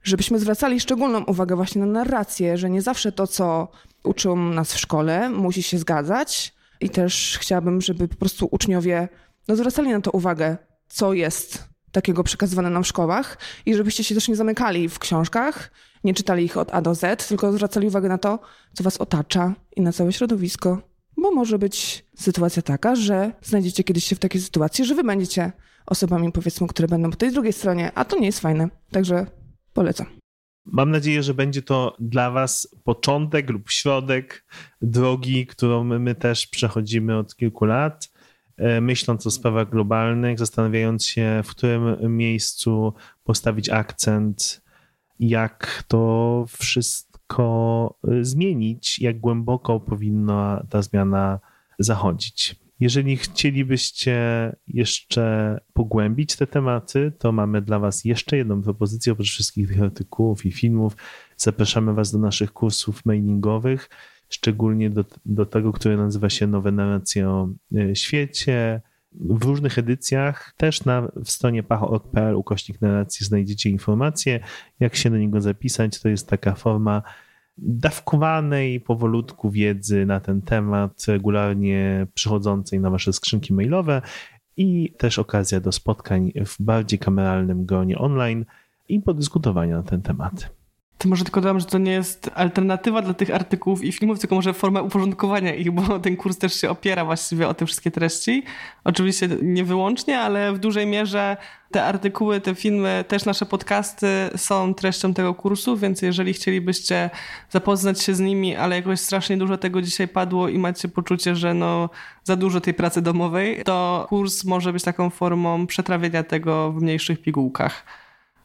[SPEAKER 6] żebyśmy zwracali szczególną uwagę właśnie na narrację, że nie zawsze to, co uczą nas w szkole, musi się zgadzać. I też chciałabym, żeby po prostu uczniowie no, zwracali na to uwagę, co jest takiego przekazywane nam w szkołach i żebyście się też nie zamykali w książkach, nie czytali ich od A do Z, tylko zwracali uwagę na to, co was otacza i na całe środowisko. Bo może być sytuacja taka, że znajdziecie kiedyś się w takiej sytuacji, że wy będziecie osobami, powiedzmy, które będą po tej drugiej stronie, a to nie jest fajne. Także Polecam.
[SPEAKER 1] Mam nadzieję, że będzie to dla Was początek lub środek drogi, którą my też przechodzimy od kilku lat, e, myśląc o sprawach globalnych, zastanawiając się, w którym miejscu postawić akcent, jak to wszystko e, zmienić, jak głęboko powinna ta zmiana zachodzić. Jeżeli chcielibyście jeszcze pogłębić te tematy, to mamy dla Was jeszcze jedną propozycję oprócz wszystkich tych artykułów i filmów. Zapraszamy Was do naszych kursów mailingowych, szczególnie do, do tego, który nazywa się Nowe narracje o e, świecie. W różnych edycjach, też na w stronie pacho.pl ukośnik narracji znajdziecie informacje, jak się do niego zapisać. To jest taka forma dawkowanej powolutku wiedzy na ten temat, regularnie przychodzącej na wasze skrzynki mailowe i też okazja do spotkań w bardziej kameralnym gronie online i podyskutowania na ten temat.
[SPEAKER 2] To może tylko dodam, że to nie jest alternatywa dla tych artykułów i filmów, tylko może forma uporządkowania ich, bo ten kurs też się opiera właściwie o te wszystkie treści. Oczywiście nie wyłącznie, ale w dużej mierze te artykuły, te filmy, też nasze podcasty są treścią tego kursu, więc jeżeli chcielibyście zapoznać się z nimi, ale jakoś strasznie dużo tego dzisiaj padło i macie poczucie, że no za dużo tej pracy domowej, to kurs może być taką formą przetrawienia tego w mniejszych pigułkach.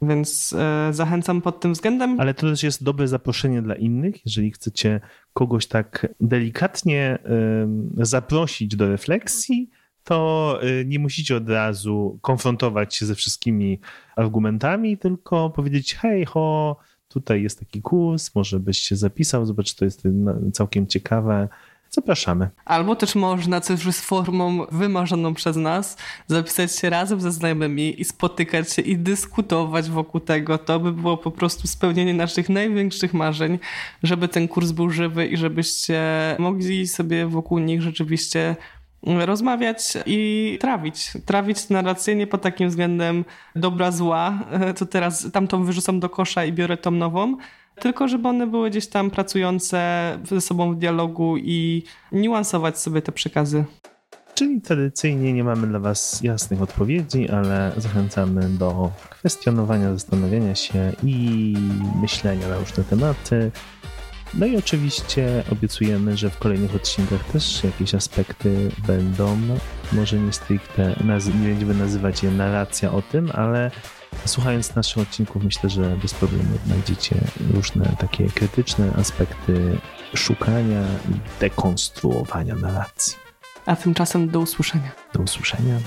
[SPEAKER 2] Więc e, zachęcam pod tym względem.
[SPEAKER 1] Ale to też jest dobre zaproszenie dla innych, jeżeli chcecie kogoś tak delikatnie zaprosić do refleksji, to e, nie musicie od razu konfrontować się ze wszystkimi argumentami, tylko powiedzieć: hej, ho, tutaj jest taki kurs, może byś się zapisał, zobacz, to jest całkiem ciekawe zapraszamy.
[SPEAKER 2] Albo też można, co już jest formą wymarzoną przez nas, zapisać się razem ze znajomymi i spotykać się i dyskutować wokół tego. To by było po prostu spełnienie naszych największych marzeń, żeby ten kurs był żywy i żebyście mogli sobie wokół nich rzeczywiście rozmawiać i trawić. Trawić narrację nie pod takim względem dobra, zła, to teraz tamtą wyrzucam do kosza i biorę tą nową, tylko żeby one były gdzieś tam pracujące ze sobą w dialogu i niuansować sobie te przekazy.
[SPEAKER 1] Czyli tradycyjnie nie mamy dla Was jasnych odpowiedzi, ale zachęcamy do kwestionowania, zastanawiania się i myślenia na różne tematy. No i oczywiście obiecujemy, że w kolejnych odcinkach też jakieś aspekty będą, może nie stricte, nie będziemy nazywać je narracja o tym, ale słuchając naszych odcinków myślę, że bez problemu znajdziecie różne takie krytyczne aspekty szukania i dekonstruowania narracji.
[SPEAKER 2] A tymczasem do usłyszenia.
[SPEAKER 1] Do usłyszenia.